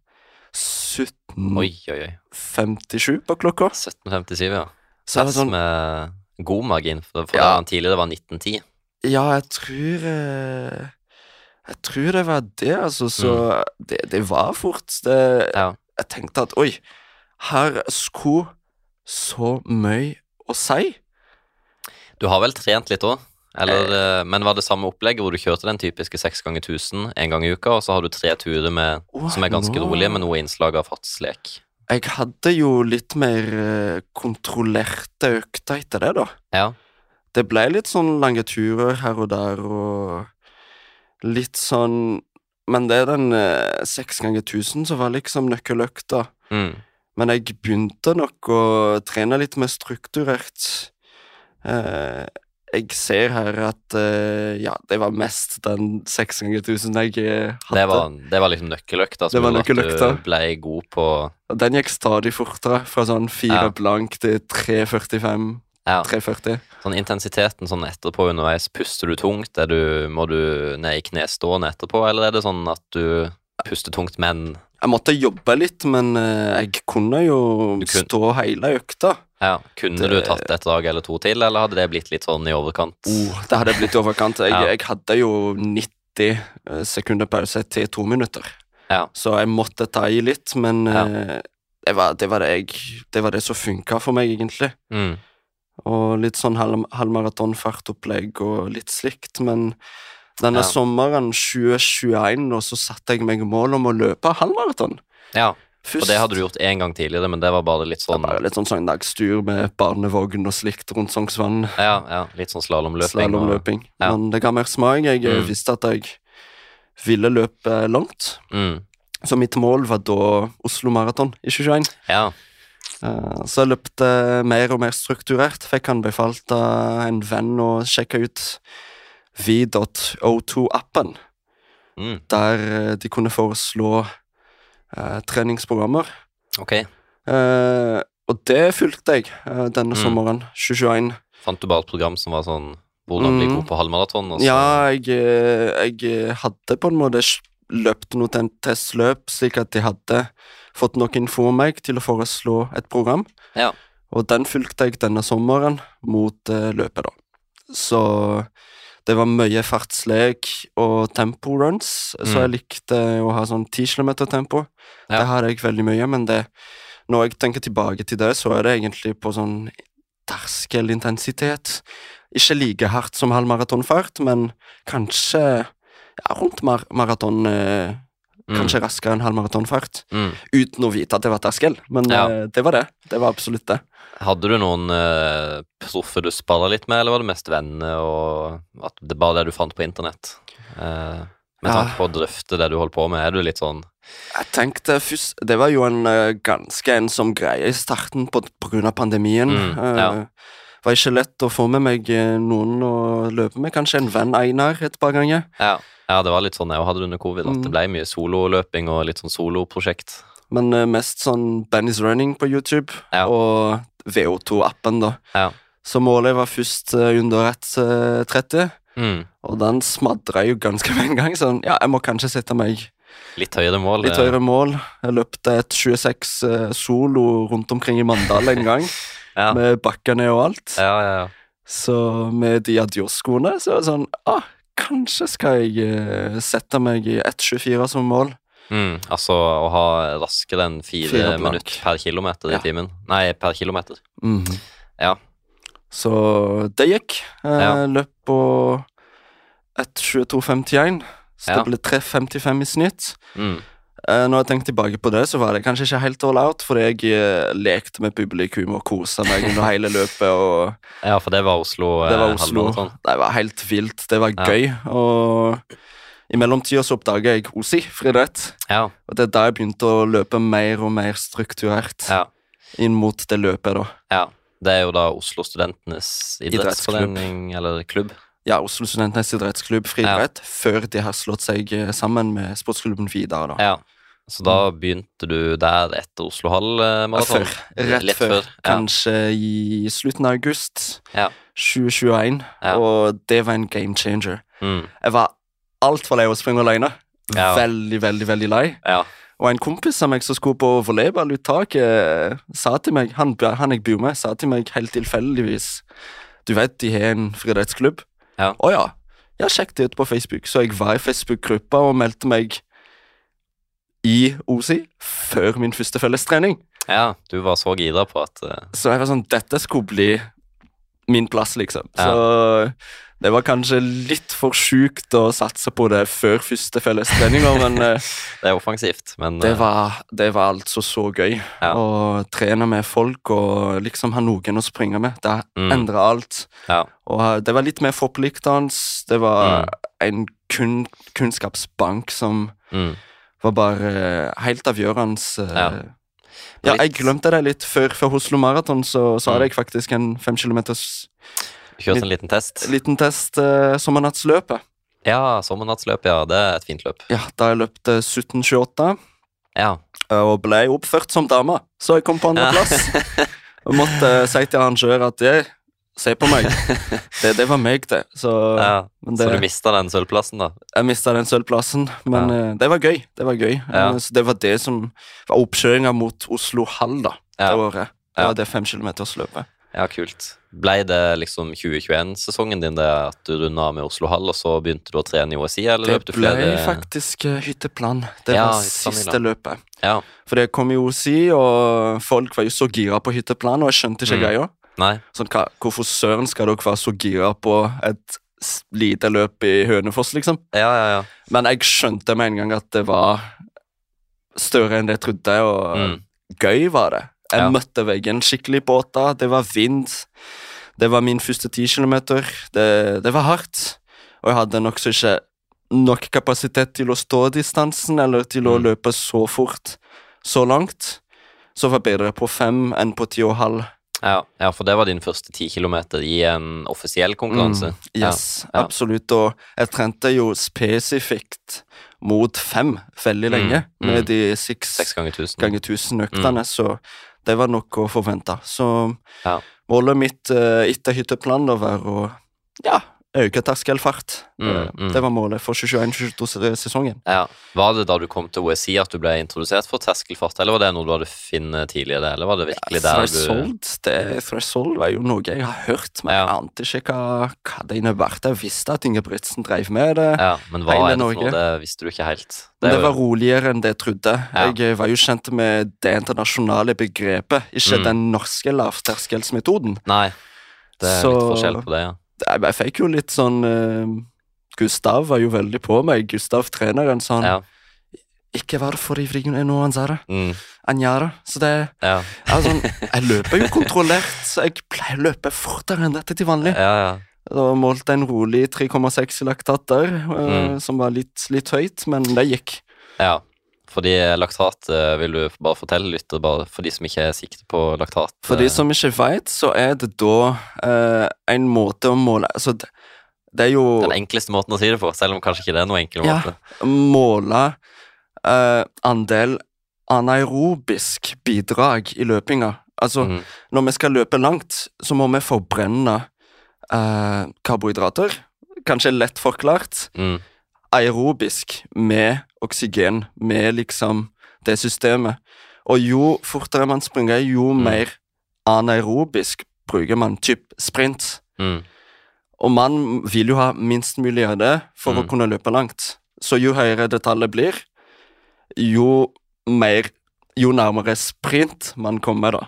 17.57 Oi, oi, oi. på klokka? 1757, ja. Så var sånn med god margin, for, for Ja. det var tidligere det var 1910. Ja, jeg tror uh, Jeg tror det var det, altså. Så det, det var fort det Mm. Ja. Jeg tenkte at oi, her skulle så mye å si. Du har vel trent litt òg? Eller, eh, men var det samme opplegget hvor du kjørte den typiske 6 ganger 1000 en gang i uka, og så har du tre turer med, som er ganske rolige, med noe innslag av fartslek? Jeg hadde jo litt mer eh, kontrollerte økter etter det, da. Ja. Det ble litt sånn lange turer her og der, og litt sånn Men det er den eh, seks ganger tusen som var liksom nøkkeløkta. Mm. Men jeg begynte nok å trene litt mer strukturert. Eh, jeg ser her at eh, ja, det var mest den seks ganger tusen jeg eh, hadde. Det, var, det var liksom nøkkeløkta som gjorde at du ble god på Den gikk stadig fortere, fra sånn fire Ja. blank til 3.45, ja, 3.40. sånn intensiteten sånn etterpå underveis. Puster du tungt? Er du, må du ned i knestående etterpå, eller er det sånn at du puster tungt, men Jeg måtte jobbe litt, men eh, jeg kunne jo kun- stå hele økta. ja, kunne Det- du tatt et dag eller to til, eller hadde det blitt litt sånn i overkant? Oh, det hadde blitt i overkant. Jeg, (laughs) Ja. jeg hadde jo 90 sekunder pause til to minutter. Ja. Så jeg måtte ta i litt, men Ja. eh, det, var, det, var det, jeg, det var det som funka for meg, egentlig. Mm. Og litt sånn halvmaratonfartopplegg og litt slikt, men denne Ja. sommeren 2021 da, så satte jeg meg mål om å løpe halvmaraton. ja, Først og det hadde du gjort én gang tidligere, men det var bare litt sånn bare litt sånn søndagstur med barnevogn og slikt rundt Sognsvann. Ja, ja litt sånn slalåmløping. og- Ja. Men det ga mer smak. Jeg eh, Mm. visste at jeg ville løpe langt. Mm. Så mitt mål var da Oslo Maraton i 2021. Ja. Eh, Så jeg løpte mer og mer strukturert. Fikk han befalt av en venn å sjekke ut V.O2-appen, Mm. der eh, de kunne foreslå uh, treningsprogrammer. Ok. Uh, og det fulgte jeg uh, denne Mm. sommeren, 2021. Fant du bare et program som var sånn hvordan bli Mm. god på halvmaraton? Ja, jeg, jeg hadde på en måte løpt noe til en testløp, slik at de hadde fått nok info om meg til å foreslå et program. Ja. Og den fulgte jeg denne sommeren mot eh, løpet, da. Så det var mye fartslek og temporuns, så Mm. jeg likte å ha sånn 10 km tempo. Ja. Det hadde jeg veldig mye, men det, når jeg tenker tilbake til det, så er det egentlig på sånn terskelintensitet. Ikke like hardt som halvmaratonfart, men kanskje ja, rundt mar maraton. Eh, Mm. Kanskje raskere enn halvmaratonfart. Mm. Uten å vite at det var terskel, men Ja. eh, det var det. Det var absolutt det. Hadde du noen eh, proffe du sparra litt med, eller var det mest venner og at det bare det du fant på internett? Eh, med Ja. tanke på å drøfte det du holdt på med, er du litt sånn Jeg tenkte først Det var jo en uh, ganske ensom greie i starten på, på grunn av pandemien. Mm, ja. Eh, var ikke lett å få med meg eh, noen å løpe med. Kanskje en venn Einar et par ganger. Ja, ja det var litt sånn jeg hadde det under covid, at Mm. det ble mye sololøping og litt sånn soloprosjekt. Men eh, mest sånn Benny's Running på YouTube Ja. og VO2-appen, da. Ja. Så målet var først eh, under 1,30, Mm. og den smadra jo ganske med en gang. Sånn, ja, jeg må kanskje sette meg Litt høyere mål. litt høyere mål. Jeg løpte et 26 eh, solo rundt omkring i Mandal en gang, (laughs) Ja. med bakkene og alt. Ja, ja, ja. Så med de Adios-skoene så er det sånn ah, Kanskje skal jeg eh, sette meg i 1,24 som mål. Mm, altså å ha raskere enn fire, Fire minutter per kilometer Ja. i timen. Nei, per kilometer. Mhm. Ja. Så det gikk. Eh, Ja. Løp på 1,22,51. Så Ja. det ble 3,55 i snitt. Mm. Eh, når jeg tenkte tilbake på det, så var det kanskje ikke helt all out, for jeg eh, lekte med publikum og kosa meg under (laughs) hele løpet. og Ja, for det var Oslo, eh, Det var Oslo. Det var helt vilt. Det var Ja. gøy. Og i mellomtida så oppdaga jeg OSI, friidrett. Ja, Og det er da jeg begynte å løpe mer og mer strukturert ja, inn mot det løpet, da. ja. Det er jo da Oslo Studentenes idrettsforening, eller klubb. Ja, Oslo Studentenes idrettsklubb friidrett, før de har slått seg sammen med sportsklubben Vidar, da. Ja. Så da begynte du der etter Oslo halvmaraton? Før. Rett Litt før. Ja. Kanskje i slutten av august Ja. 2021. Ja. Og det var en game changer. Mm. Jeg var altfor lei av å springe alene. Ja. Veldig, veldig, veldig lei. ja. Og en kompis av meg som skulle på volleyballuttaket, sa til meg Han, han jeg bor med, sa til meg helt tilfeldigvis Du vet de har en friidrettsklubb? Ja. Å ja. Ja, sjekk det ut på Facebook. Så jeg var i Facebook-gruppa og meldte meg i OSI før min første fellestrening. ja, du var så gira på at uh... Så jeg var sånn Dette skulle bli min plass, liksom. Ja. Så det var kanskje litt for sjukt å satse på det før første fellestreninga, (laughs) men eh, Det er offensivt, men det eh, var, det var altså så gøy. Ja. Å trene med folk og liksom ha noen å springe med. Det Mm. endra alt. ja. Og eh, det var litt mer forpliktende. Det var Mm. en kun, kunnskapsbank som Mm. Var bare eh, helt avgjørende. eh. Ja. Ja, jeg glemte det litt. Før, før Oslo Maraton så, så Mm. hadde jeg faktisk en fem kilometers Kjørt en liten test. liten test uh, sommernattsløpet. Ja, sommernattsløp, ja. Det er et fint løp. Ja, da jeg løpte 17,28 Ja. og ble oppført som dame, så jeg kom på andreplass. (laughs) Og måtte si til arrangør at «Jeg, se på meg. (laughs) Det, det var meg, det. Så, ja. men Så du det, mista den sølvplassen, da? jeg mista den sølvplassen, men Ja. eh, det var gøy. Det var gøy. Ja. Eh, Så det var det som var oppkjøringa mot Oslo Hall da, det Ja. året. Det Ja. var det femkilometersløpet. Ja, kult. Blei det liksom 2021-sesongen din det at du runda med Oslo Hall, og så begynte du å trene i OSI, eller løp Det ble faktisk eh, hytteplan. Det Ja, var siste løpet. Ja. For det kom i OSI, og folk var jo så gira på hytteplan, og jeg skjønte ikke Mm. greia. Nei? Sånn, hva, hvorfor søren skal dere være så gira på et lite løp i Hønefoss, liksom? Ja, ja, ja. Men jeg skjønte med en gang at det var større enn det jeg trodde, og Mm. gøy var det. Jeg Ja. møtte veggen skikkelig på åtta, det var vind. Det var min første ti kilometer. Det, det var hardt. Og jeg hadde nokså ikke nok kapasitet til å stå distansen, eller til å Mm. løpe så fort så langt. Så var bedre på fem enn på ti og halv. Ja. Ja, for det var din første ti kilometer i en offisiell konkurranse. Yes, Ja, ja. absolutt. Og jeg trente jo spesifikt mot fem veldig lenge, Mm, med mm. de Seks seks ganger tusen. ganger tusen øktene, så det var nok å forvente. Så Ja. målet mitt eh, etter hytteplanen var å ja, øke terskelfart. Mm, Eh, mm. Det var målet for 2021-2022-sesongen. Ja. Var det da du kom til OSI at du ble introdusert for terskelfart, eller var det noe du hadde funnet tidligere, eller var det virkelig der du Threshold, det, threshold var jo noe jeg har hørt, men Ja. jeg ante ikke hva, hva det innebærte. Jeg visste at Ingebrigtsen drev med det. Ja, men hva er det for noe? Det visste du ikke helt. Det, det var jo- roligere enn det jeg trodde. Ja. Jeg eh, var jo kjent med det internasjonale begrepet, ikke Mm. den norske lavterskelsmetoden. Nei. Det er Så- litt forskjell på det, ja. Jeg, fikk jo litt sånn uh, Gustav var jo veldig på meg. Gustav, treneren, sa han Ja. Ikke vær for ivrig nå, det. Mm, det. Så det ja. sånn, jeg løper jo kontrollert. Så jeg pleier å løpe fortere enn dette til vanlig. ja, ja. Og målte en rolig 3,6 i laktat der, Mm. som var litt, litt høyt, men det gikk. Ja, fordi laktat eh, vil du bare fortelle litt bare for de som ikke er sikte på laktat. For eh, de som ikke veit, så er det da eh, en måte å måle Altså, det, det er jo Den enkleste måten å si det på, selv om kanskje ikke det er noen enkel Ja. måte. måle eh, andel anaerobisk bidrag i løpinga. Altså, Mm, når vi skal løpe langt, så må vi forbrenne eh, karbohydrater. Kanskje lett forklart. mm, Aerobisk med oksygen, med liksom det systemet. Og jo fortere man springer, jo Mm. mer anaerobisk bruker man, typ sprint. mm, Og man vil jo ha minst mulig av det for å Mm. kunne løpe langt. Så jo høyere det tallet blir, jo mer Jo nærmere sprint man kommer, da.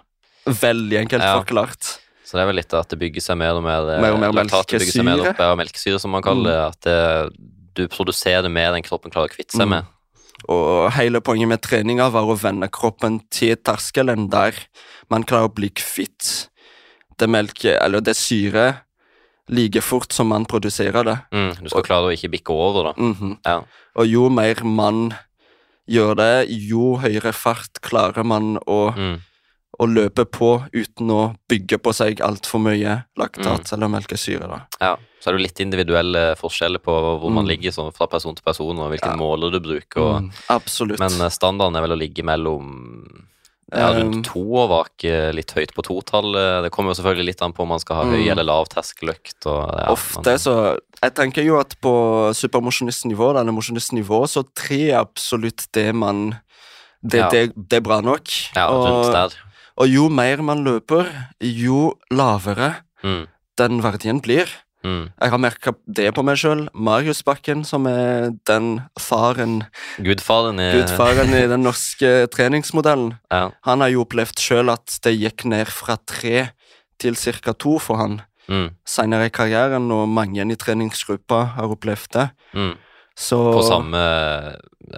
Veldig enkelt Ja. forklart. Så det er vel litt at det bygger seg mer og mer, eh, Mer og mer melkesyre. bygger seg mer melkesyre. opp, ja, melkesyre som man kaller det, at det, du produserer det mer enn kroppen klarer å kvitte seg Mm. med. Og hele poenget med treninga var å vende kroppen til terskelen der man klarer å bli kvitt det melket, eller det syret, like fort som man produserer det. Mm, du skal klare å ikke bikke over, da. Mhm. Ja. Og jo mer man gjør det, jo høyere fart klarer man å, Mm, å løpe på uten å bygge på seg altfor mye Mm. eller melkesyre. da. ja. Så er det jo litt individuelle forskjeller på hvor man Mm. ligger sånn fra person til person, og hvilke Ja. måler du bruker. Og, Mm, absolutt. Men eh, standarden er vel å ligge mellom ja, rundt Um, to og vake litt høyt på totallet. Det kommer jo selvfølgelig litt an på om man skal ha høy Mm. eller lav terskeløkt. Ja, Ofte man, så Jeg tenker jo at på supermosjonistnivå, eller mosjonistnivå, så tre er absolutt det man det, Ja. det, det er bra nok. Ja, rundt der. Og jo mer man løper, jo lavere Mm, den verdien blir. mm. Jeg har merka det på meg sjøl. Marius Bakken, som er den faren Gudfaren i Gudfaren i den norske (laughs) treningsmodellen. Ja. Han har jo opplevd sjøl at det gikk ned fra tre til ca. to for han Mm. senere i karrieren, og mange i treningsgruppa har opplevd det. Mm. Så På samme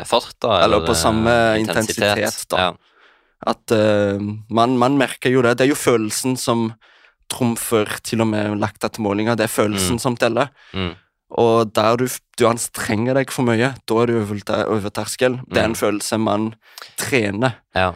fart, da? Eller på samme samme intensitet, da. Ja. At uh, man, man merker jo det. Det er jo følelsen som trumfer til og med lagt til målinger. Det er følelsen Mm. som teller. Mm. Og der du, du anstrenger deg for mye, da er du over, ter- over terskel. Det er Mm. en følelse man trener. Ja.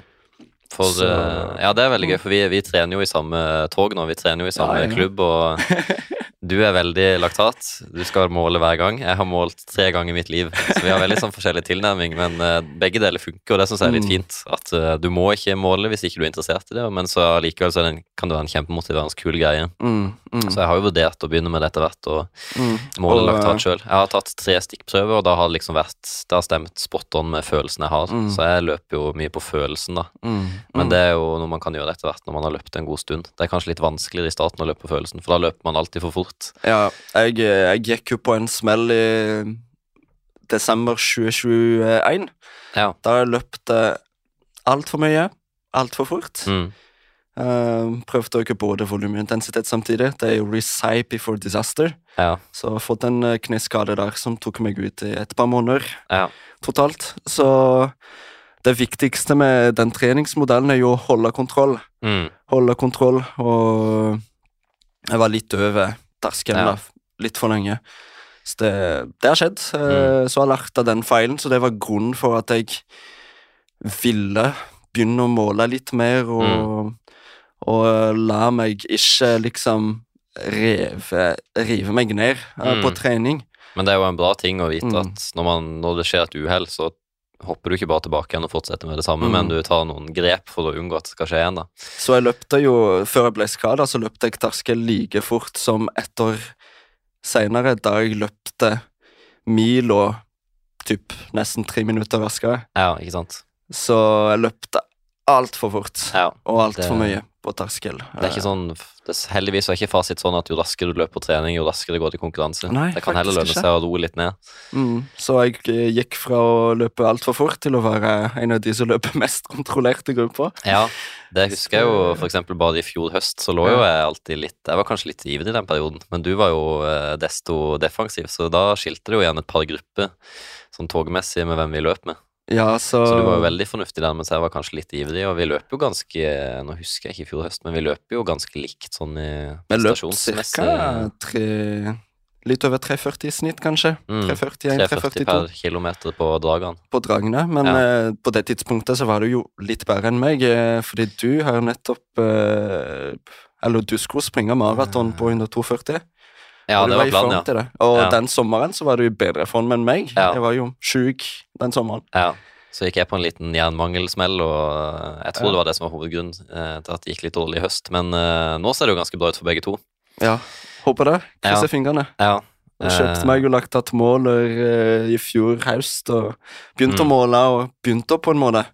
For, Så- eh, ja, det er veldig gøy, for vi, vi trener jo i samme tog nå. Vi trener jo i samme Ja, ja. klubb, og (laughs) du er veldig laktat. Du skal måle hver gang. Jeg har målt tre ganger i mitt liv, så vi har veldig sånn forskjellig tilnærming. Men eh, begge deler funker, og det syns jeg er litt Mm. fint. At eh, du må ikke måle hvis ikke du er interessert i det, men så allikevel så kan det være en kjempemotiverende kul greie. Mm, mm, Så jeg har jo vurdert å begynne med det etter hvert, og mm. måle Og, laktat eh, sjøl. Jeg har tatt tre stikkprøver, og da har det liksom vært Det har stemt spot on med følelsen jeg har. Mm. Så jeg løper jo mye på følelsen, da. Men det er jo noe man kan gjøre etter hvert når man har løpt en god stund. Det er kanskje litt vanskeligere i starten å løpe på følelsen, for da løper man alltid for fort. Ja, jeg, jeg gikk jo på en smell i desember 2021. Ja. Da jeg løpte altfor mye, altfor fort. Mm. Uh, prøvde å øke både volum og intensitet samtidig. Det er jo recipe before disaster. Ja. Så jeg har fått en eh, kneskade der som tok meg ut i et par måneder Ja. totalt. Så det viktigste med den treningsmodellen er jo å holde kontroll. Mm. Holde kontroll, og jeg var litt over terskelen, Ja. Litt for lenge. Så det, det har skjedd. Mm. Så lært av den feilen, så det var grunnen for at jeg ville begynne å måle litt mer og, og la meg ikke liksom rive, rive meg ned mm. på Mm. trening. Men det er jo en bra ting å vite Mm. at når, man, når det skjer et uhell, så hopper du ikke bare tilbake igjen og fortsetter med det samme, Mm. men du tar noen grep for å unngå at det skal skje igjen, da. Så jeg løpte jo, før jeg ble skada, så løpte jeg terskel like fort som ett år seinere, da jeg løpte mil og typ nesten tre minutter raskere. Ja, ikke sant? Så jeg løpte altfor fort, Ja. og altfor mye på terskel. Det er ikke sånn, det heldigvis er ikke fasit sånn at jo raskere du løper på trening, jo raskere det går til konkurranse. Nei, det kan heller lønne ikke. seg å roe litt ned. Mm, så jeg eh, gikk fra å løpe altfor fort til å være en av de som løper (laughs) mest kontrollert i gruppa. Ja, det husker jeg jo eksempel bare i fjor høst, så lå jo jeg alltid litt Jeg var kanskje litt ivrig den perioden, men du var jo eh, desto defensiv, så da skilte det jo igjen et par grupper sånn togmessig med hvem vi løp med. Ja, så, Så du var jo veldig fornuftig der, mens jeg var kanskje litt ivrig, og vi løp jo ganske Nå husker jeg ikke i fjor høst, men vi løp jo ganske likt sånn i prestasjonsmessig. Vi løp ca. Litt over 3,40 i snitt, kanskje. Mm, 3,41, 340 3,42 per kilometer på dragene. på dragene. Men Ja. eh, på det tidspunktet så var du jo litt bedre enn meg, eh, fordi du har nettopp eh, Eller du skulle springe maraton på 142. Ja, og du det var i planen, form ja. til det. Og Ja. den sommeren så var du i bedre form enn meg. Ja. Jeg var jo sjuk den sommeren. ja. Så gikk jeg på en liten jernmangelsmell, og eh, jeg tror det var det som var hovedgrunnen eh, til at det gikk litt dårlig i høst. Men uh, nå ser det jo ganske bra ut for begge to. Ja, Håper det. Krysser fingrene. Ja. Jeg kjøpte meg tatt måler uh, i fjor høst, og begynte å Mm. måle, og begynte å på en måte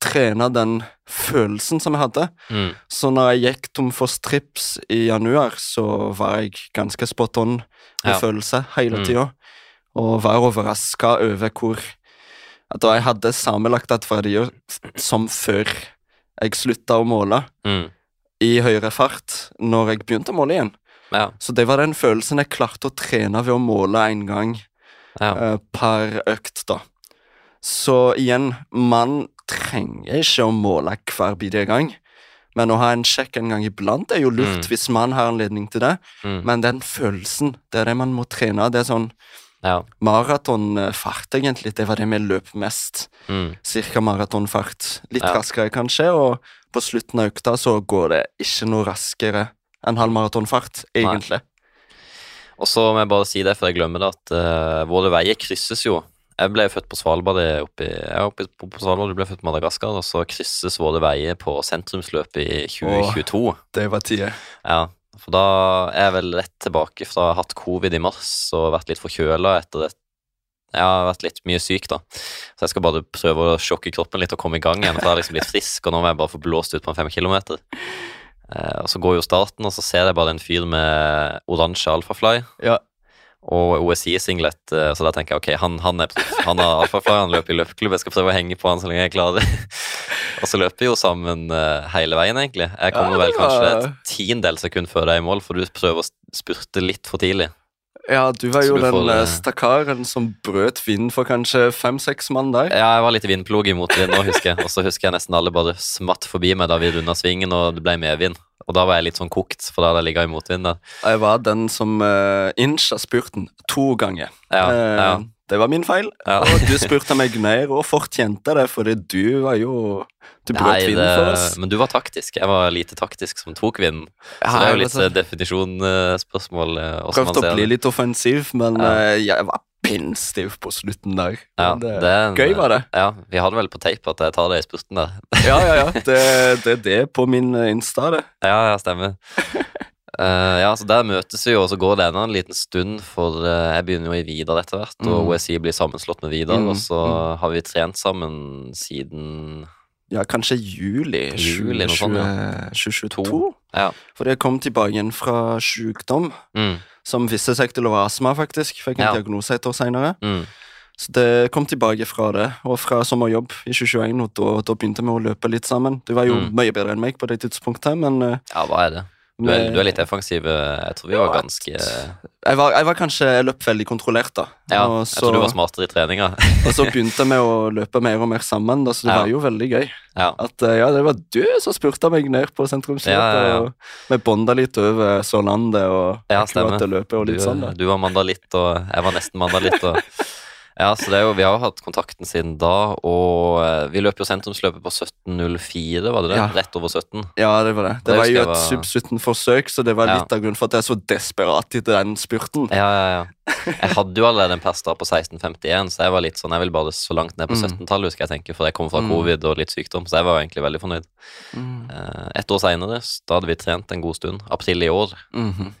trene den følelsen som jeg hadde. Mm, Så når jeg gikk tom for strips i januar, så var jeg ganske spot on med Ja. følelse hele Mm. tida. Og var overraska over hvor At jeg hadde samme laktatverdier som før jeg slutta å måle, mm, i høyere fart, når jeg begynte å måle igjen. ja. Så det var den følelsen jeg klarte å trene ved å måle en gang Ja. uh, per økt, da. Så igjen, man trenger ikke å måle hver bidige gang. Men å ha en sjekk en gang iblant er jo lurt Mm. hvis man har anledning til det. Mm, Men den følelsen, det er det man må trene. Det er sånn ja. maratonfart, egentlig. Det var det vi løp mest. Mm, Cirka maratonfart. Litt Ja. raskere, kanskje, og på slutten av økta så går det ikke noe raskere enn halv maratonfart, egentlig. Og så må jeg bare si det, for jeg glemmer det, at uh, våre veier krysses jo. Jeg ble født på Svalbard oppi, jeg er oppe på, på Svalbard, du ble født på Madagaskar, og så krysses våre veier på sentrumsløpet i 2022. Åh, Det var tida. Ja, for da er jeg vel rett tilbake fra å ha hatt covid i mars og vært litt forkjøla etter det. Jeg har vært litt mye syk, da. Så jeg skal bare prøve å sjokke kroppen litt og komme i gang igjen. For jeg er liksom litt frisk, og nå må jeg bare få blåst ut på en fem kilometer. Eh, og så går jo starten, og så ser jeg bare en fyr med oransje alfafly Ja. Og OSI-singlet, eh, så da tenker jeg ok, han, han, er, han har alfafar, han løper i løpeklubb, jeg skal prøve å henge på han så lenge jeg klarer det. (laughs) Og så løper vi jo sammen eh, hele veien, egentlig. Jeg kommer Ja, vel kanskje et tiendedel sekund før deg i mål, for du prøver å spurte litt for tidlig. Ja, du var jo du den får, eh, eh, stakkaren som brøt vinden for kanskje fem-seks mann der. Ja, jeg var litt vindplog imot vind nå, husker jeg. Og så husker jeg nesten alle bare smatt forbi meg da vi runda svingen og det ble medvind. Og da var jeg litt sånn kokt, for da hadde jeg ligget i motvind der. Jeg var den som uh, incha spurten to ganger. Ja, ja. ja. Det var min feil, Ja. og du spurte meg mer, og fortjente det, fordi du var jo Du brøt vinden for oss. men du var taktisk. Jeg var lite taktisk som tok vinden. Så Ja, det er jo litt så... eh, definisjonsspørsmål. eh, Prøvde å bli litt offensiv, men Ja. eh, jeg var pinnstiv på slutten der. Ja, Men det, det en- gøy var det. Ja, vi hadde vel på tape at jeg tar det i spurten der. Ja, ja, ja. (laughs) Det, det er det på min eh, Insta, det. Ja, ja, stemmer. (laughs) Eh, ja, så Der møtes vi jo, og så går det ennå en liten stund, for uh, jeg begynner jo i Vidar etter hvert, og Mm. OSI blir sammenslått med Vidar, Mm, og så har vi trent sammen siden Ja, kanskje juli, Juli, noe sånt, 2022. To. Ja. For jeg kom tilbake igjen fra sykdom, Mm, som viste seg til å være astma, faktisk. Fikk en Ja. diagnose et år seinere. mm. Så det kom tilbake fra det, og fra sommerjobb i 2021, og da, da begynte vi å løpe litt sammen. Du var jo Mm. mye bedre enn meg på det tidspunktet, men uh, Ja, hva er det? Du er, du er litt defensiv. eh, Jeg tror vi var ganske jeg, var, jeg var kanskje Jeg løp veldig kontrollert, da. Ja, og, jeg tror du var smartere i treninga. (laughs) og så begynte vi å løpe mer og mer sammen, da, så det Ja. var jo veldig gøy. Ja. At eh, ja, det var du som spurte meg ned på sentrumsløpet, og vi bonda litt over Sørlandet og Ja, akkurat det løpet og Du, litt sånn, da. du var mandalitt, og jeg var nesten mandalitt. Og, (laughs) ja, så det er jo, Vi har jo hatt kontakten siden da, og eh, vi løp jo sentrumsløpet på 17.04, var det det? Ja. Rett over 17. Ja, det var det. Det Det var jo et var- sub 17-forsøk, så det var Ja. litt av grunnen for at jeg er så desperat i den spurten. Ja, ja, ja. (laughs) Jeg hadde jo allerede en pers da på 16.51, så jeg var litt sånn, jeg vil bare så langt ned på Mm. 17-tallet, husker jeg tenker, for jeg kom fra Mm. covid og litt sykdom, så jeg var egentlig veldig fornøyd. Mm. Eh, Et år seinere, da hadde vi trent en god stund, april i år, Mhm.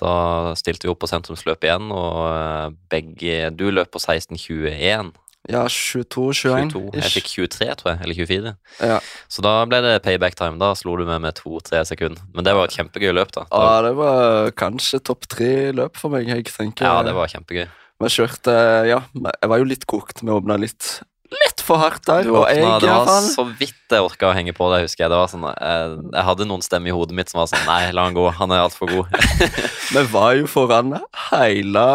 Da stilte vi opp på sentrumsløp igjen, og eh, begge Du løp på 16.21. Ja, 22-21. Jeg fikk 23, tror jeg, eller 24. Ja. Så da ble det payback time. Da slo du meg med to-tre sekunder. Men det var et kjempegøy løp, da. ja, det var kanskje topp tre løp for meg, jeg tenker. ja, det var kjempegøy. Vi kjørte Ja, jeg var jo litt kokt. Vi åpna litt Litt for hardt der, Du og jeg det var fall. så vidt jeg orka å henge på det, husker jeg. Det var sånn, jeg, jeg hadde noen stemmer i hodet mitt som var sånn Nei, la han gå, han er altfor god. (laughs) Vi var jo foran hele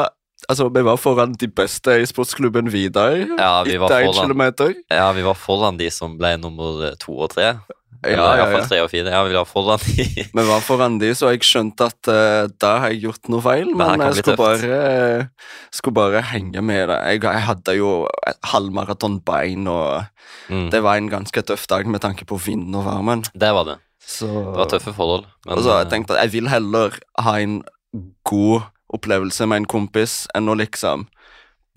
Altså, vi var foran de beste i sportsklubben Vidar. Ja, vi var foran, ja, vi var foran de som ble nummer to og tre. Ja, ja, ja. tre og fire. jeg vil ha foran de. Vi var foran de, så jeg skjønte at uh, da har jeg gjort noe feil. Men jeg skulle bare, eh, skulle bare henge med det. Jeg, jeg hadde jo halvmaratonbein, og Mm, det var en ganske tøff dag med tanke på vinden og varmen. det var det. Så, Det var tøffe forhold. Men og så har eh, jeg tenkt at jeg vil heller ha en god opplevelse med en kompis enn å liksom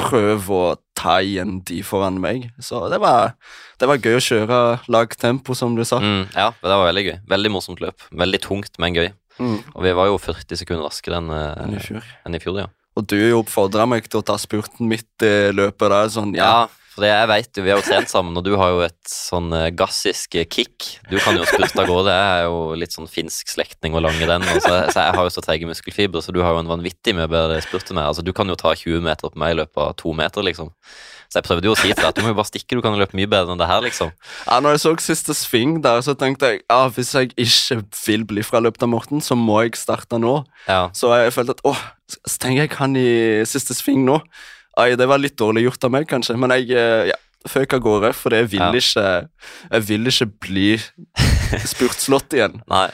prøve å ta igjen de foran meg. Så det var, det var gøy å kjøre lagtempo, som du sa. mm, ja, det var veldig gøy. Veldig morsomt løp. Veldig tungt, men gøy. Mm. Og vi var jo 40 sekunder raskere enn eh, Enn i fjor. enn i fjor, ja. Og du oppfordra meg til å ta spurten midt i løpet der. Sånn, ja, Ja, for jeg vet jo, vi har jo trent sammen, og du har jo et sånn eh, gassisk eh, kick. Du kan jo spurte av gårde. Jeg er jo litt sånn finsk slektning og langrenn, og så, så jeg har jo så trege muskelfibre, så du har jo en vanvittig mye bedre spurt enn meg. Altså, du kan jo ta 20 meter på meg i løpet av to meter, liksom. Så jeg prøvde jo å si til deg at du må jo bare stikke, du kan løpe mye bedre enn det her, liksom. Ja, når jeg så siste sving der, så tenkte jeg ja, hvis jeg ikke vil bli fraløpt av Morten, så må jeg starte nå. Ja, Så jeg følte at åh, så tenker jeg han i siste sving nå. Ai, det var litt dårlig gjort av meg, kanskje, men jeg eh, ja, føk av gårde, for jeg vil, Ja. ikke, jeg vil ikke bli spurtslått igjen. (laughs) nei.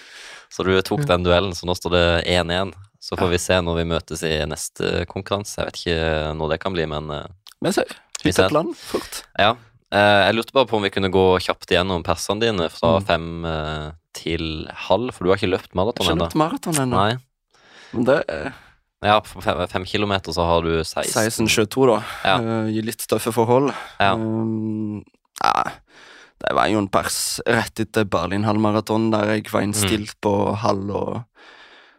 Så du tok den duellen, så nå står det 1-1. Så får vi se når vi møtes i neste konkurranse. Jeg vet ikke når det kan bli, men Vi Men jeg ser, Vi et land, fort. Ja. Eh, jeg lurte bare på om vi kunne gå kjapt igjennom persene dine fra Mm. fem eh, til halv, for du har ikke løpt maraton har ikke ennå. løpt maraton ennå. Men det er Ja, på fem, kilometer så har du 16. 16-22, da. Ja. Uh, I litt tøffe forhold. Ja. Um, ja, det var jo en pers rett etter Berlin halvmaraton, der jeg var innstilt på halv og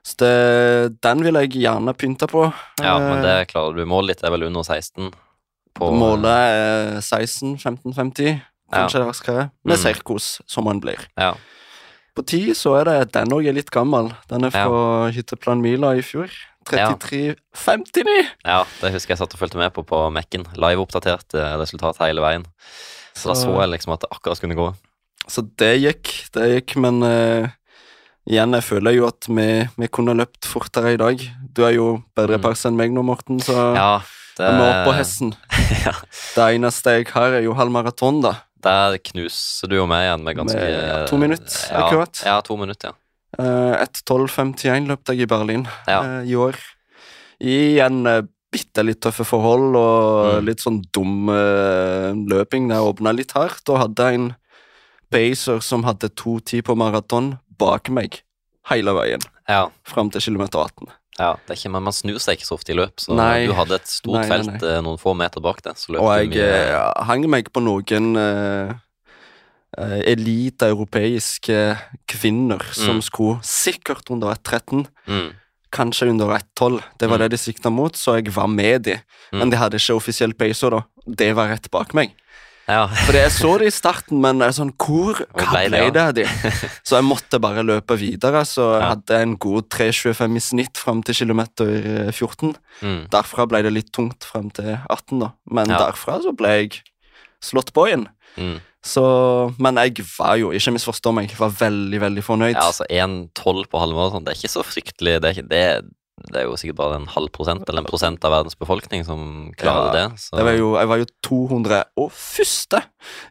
Så det, den vil jeg gjerne pynte på. Ja, men det Eh, klarer du. Målet ditt er vel under 16? På, Målet er 16-15-50, kanskje raskere. Med Mm. Som man blir. Ja. På ti så er det Den òg er litt gammel. Den er fra hytteplan Mila i fjor. Ja. 33,59! ja, det husker jeg satt og fulgte med på på Mekken. Live-oppdatert eh, resultat hele veien. Så da Så- så jeg liksom at det akkurat skulle gå. Så det gikk, det gikk, men uh, igjen, jeg føler jo at vi, vi kunne løpt fortere i dag. Du er jo bedre Mm. pers enn meg nå, Morten, så Ja, det jeg må opp på hesten. (laughs) ja. Det eneste jeg har, er jo halv maraton, da. Der knuser du jo meg igjen med ganske Med, ja, to minutter, ja, akkurat. Ja, to minutter, ja. Uh, 1.12,51 løpte jeg i Berlin Ja. uh, i år. I en uh, bitte litt tøffe forhold og Mm. litt sånn dum uh, løping. Det åpna litt hardt, og hadde en Baser som hadde 2.10 på maraton bak meg hele veien ja. fram til kilometer 18. Ja, det er ikke, men Man snur seg ikke så ofte i løp, så Nei. du hadde et stort Nei, nei, felt eh, noen få meter bak løp Og jeg mye eh, hang meg på noen uh, elite-europeiske kvinner som Mm. skulle sikkert under 1.13. mm, Kanskje under 1,12. Det var Mm. det de sikta mot, så jeg var med de. Mm. Men de hadde ikke offisiell peso, da. Det var rett bak meg. Ja. For jeg så det i starten, men jeg er sånn, hvor hva ble det, av de? Så jeg måtte bare løpe videre, så jeg Ja. hadde en god 3,25 i snitt fram til kilometer eh, 14. Mm. Derfra ble det litt tungt frem til 18, da. Men Ja. derfra så ble jeg slått på igjen. Mm. Så, men jeg var jo, ikke misforstå meg, jeg var veldig, veldig fornøyd. Ja, altså 1,12 på halvmåneden, det er ikke så fryktelig Det er, ikke, det, det er jo sikkert bare en halv prosent eller en prosent av verdens befolkning som klarer Ja, det. Så. Det var jo, jeg var jo 201.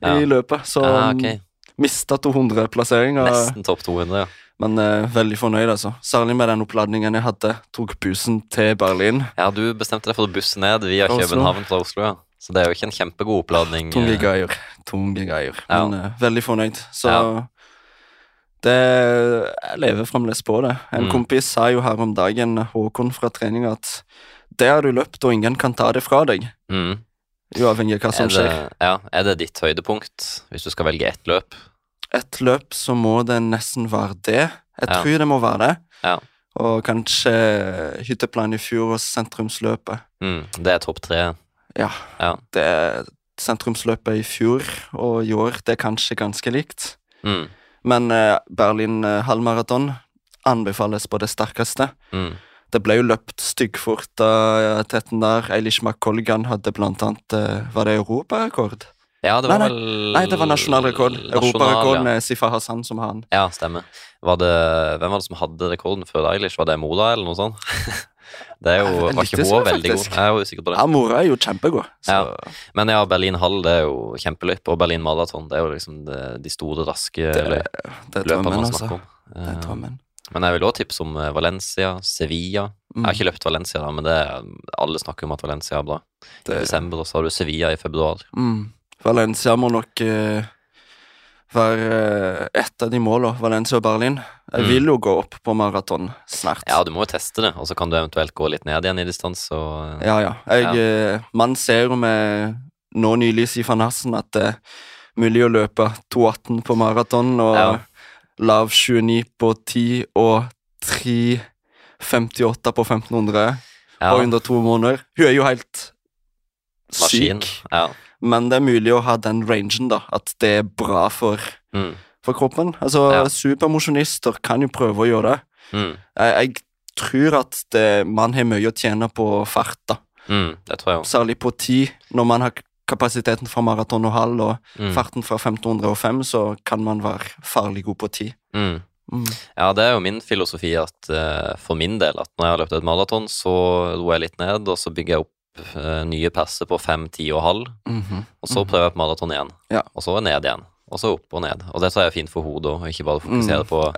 Ja. i løpet, så ja, okay. mista 200-plasseringa. Nesten topp 200, ja. Men uh, veldig fornøyd, altså. Særlig med den oppladningen jeg hadde. Tok bussen til Berlin. Ja, du bestemte deg for å busse ned via. København fra Oslo, ja. Så det er jo ikke en kjempegod oppladning. Tunge eh, greier. Tunge greier. Ja. Men uh, veldig fornøyd. Så Ja. det Jeg lever fremdeles på det. En Mm. kompis sa jo her om dagen, Håkon fra trening, at det har du løpt, og ingen kan ta det fra deg. Mm. Uavhengig av hva som Er skjer. ja, er det ditt høydepunkt, hvis du skal velge ett løp? Et løp, så må det nesten være det. Jeg Ja. tror det må være det. Ja. Og kanskje hytteplan i fjor og sentrumsløpet. Mm. Det er topp tre. Ja. Ja. Det er sentrumsløpet i fjor, og i år det er kanskje ganske likt. Mm. Men eh, Berlin eh, halvmaraton anbefales på det sterkeste. Mm. Det ble jo løpt styggfort av tetten der. Eilish McColgan hadde blant annet eh, Var det europarekord? Ja, det Nei, var nei. vel Nei, det var nasjonalrekord. Nasjonal, Europarekord ja. med Sifa Hassan som har den. Ja, stemmer. Var det, hvem var det som hadde rekorden før Eilish? Var det Moda, eller noe sånt? (laughs) Det er jo, var ikke hun veldig god? Jeg jo usikker på det. Ja, mora er jo kjempegod. Så Ja. Men ja, Berlin hall det er jo kjempeløype, og Berlin maraton det er jo liksom det, de store, raske det, det løpene man altså. snakker om. Det er Eh, drømmen. Men jeg vil også tipse om eh, Valencia, Sevilla. Jeg har Mm. ikke løpt Valencia, da, men det er, alle snakker om at Valencia er bra. I Det- desember, og så har du Sevilla i februar. Mm. Valencia må nok eh, være eh, ett av de målene. Valencia og Berlin. Jeg Mm. vil jo gå opp på maraton snart. Ja, du må jo teste det, og så kan du eventuelt gå litt ned igjen i distanse. Og, ja. ja. Jeg, eh, man ser jo med nå nylig Sifan Hassen at det er mulig å løpe 2,18 på maraton og Ja. lav 29 på 10 og 3,58 på 1500 ja, på under to måneder. Hun er jo helt maskin. syk, Ja. Men det er mulig å ha den rangen, da. At det er bra for Mm. for kroppen. Altså, Ja. Supermosjonister kan jo prøve å gjøre det. Mm. Jeg, jeg tror at det, man har mye å tjene på fart, da. Mm. Det tror jeg også. Særlig på tid, når man har kapasiteten fra maraton og halv og Mm. farten fra 1505, så kan man være farlig god på tid. Mm. Mm. Ja, det er jo min filosofi at uh, for min del at når jeg har løpt et maraton, så roer jeg litt ned, og så bygger jeg opp nye passer på fem, ti og halv, Mhm. og så prøver jeg på maraton igjen. Ja. Og så ned igjen. Og så opp og ned. Og det tror jeg er fint for hodet òg, ikke bare fokusere Mm, på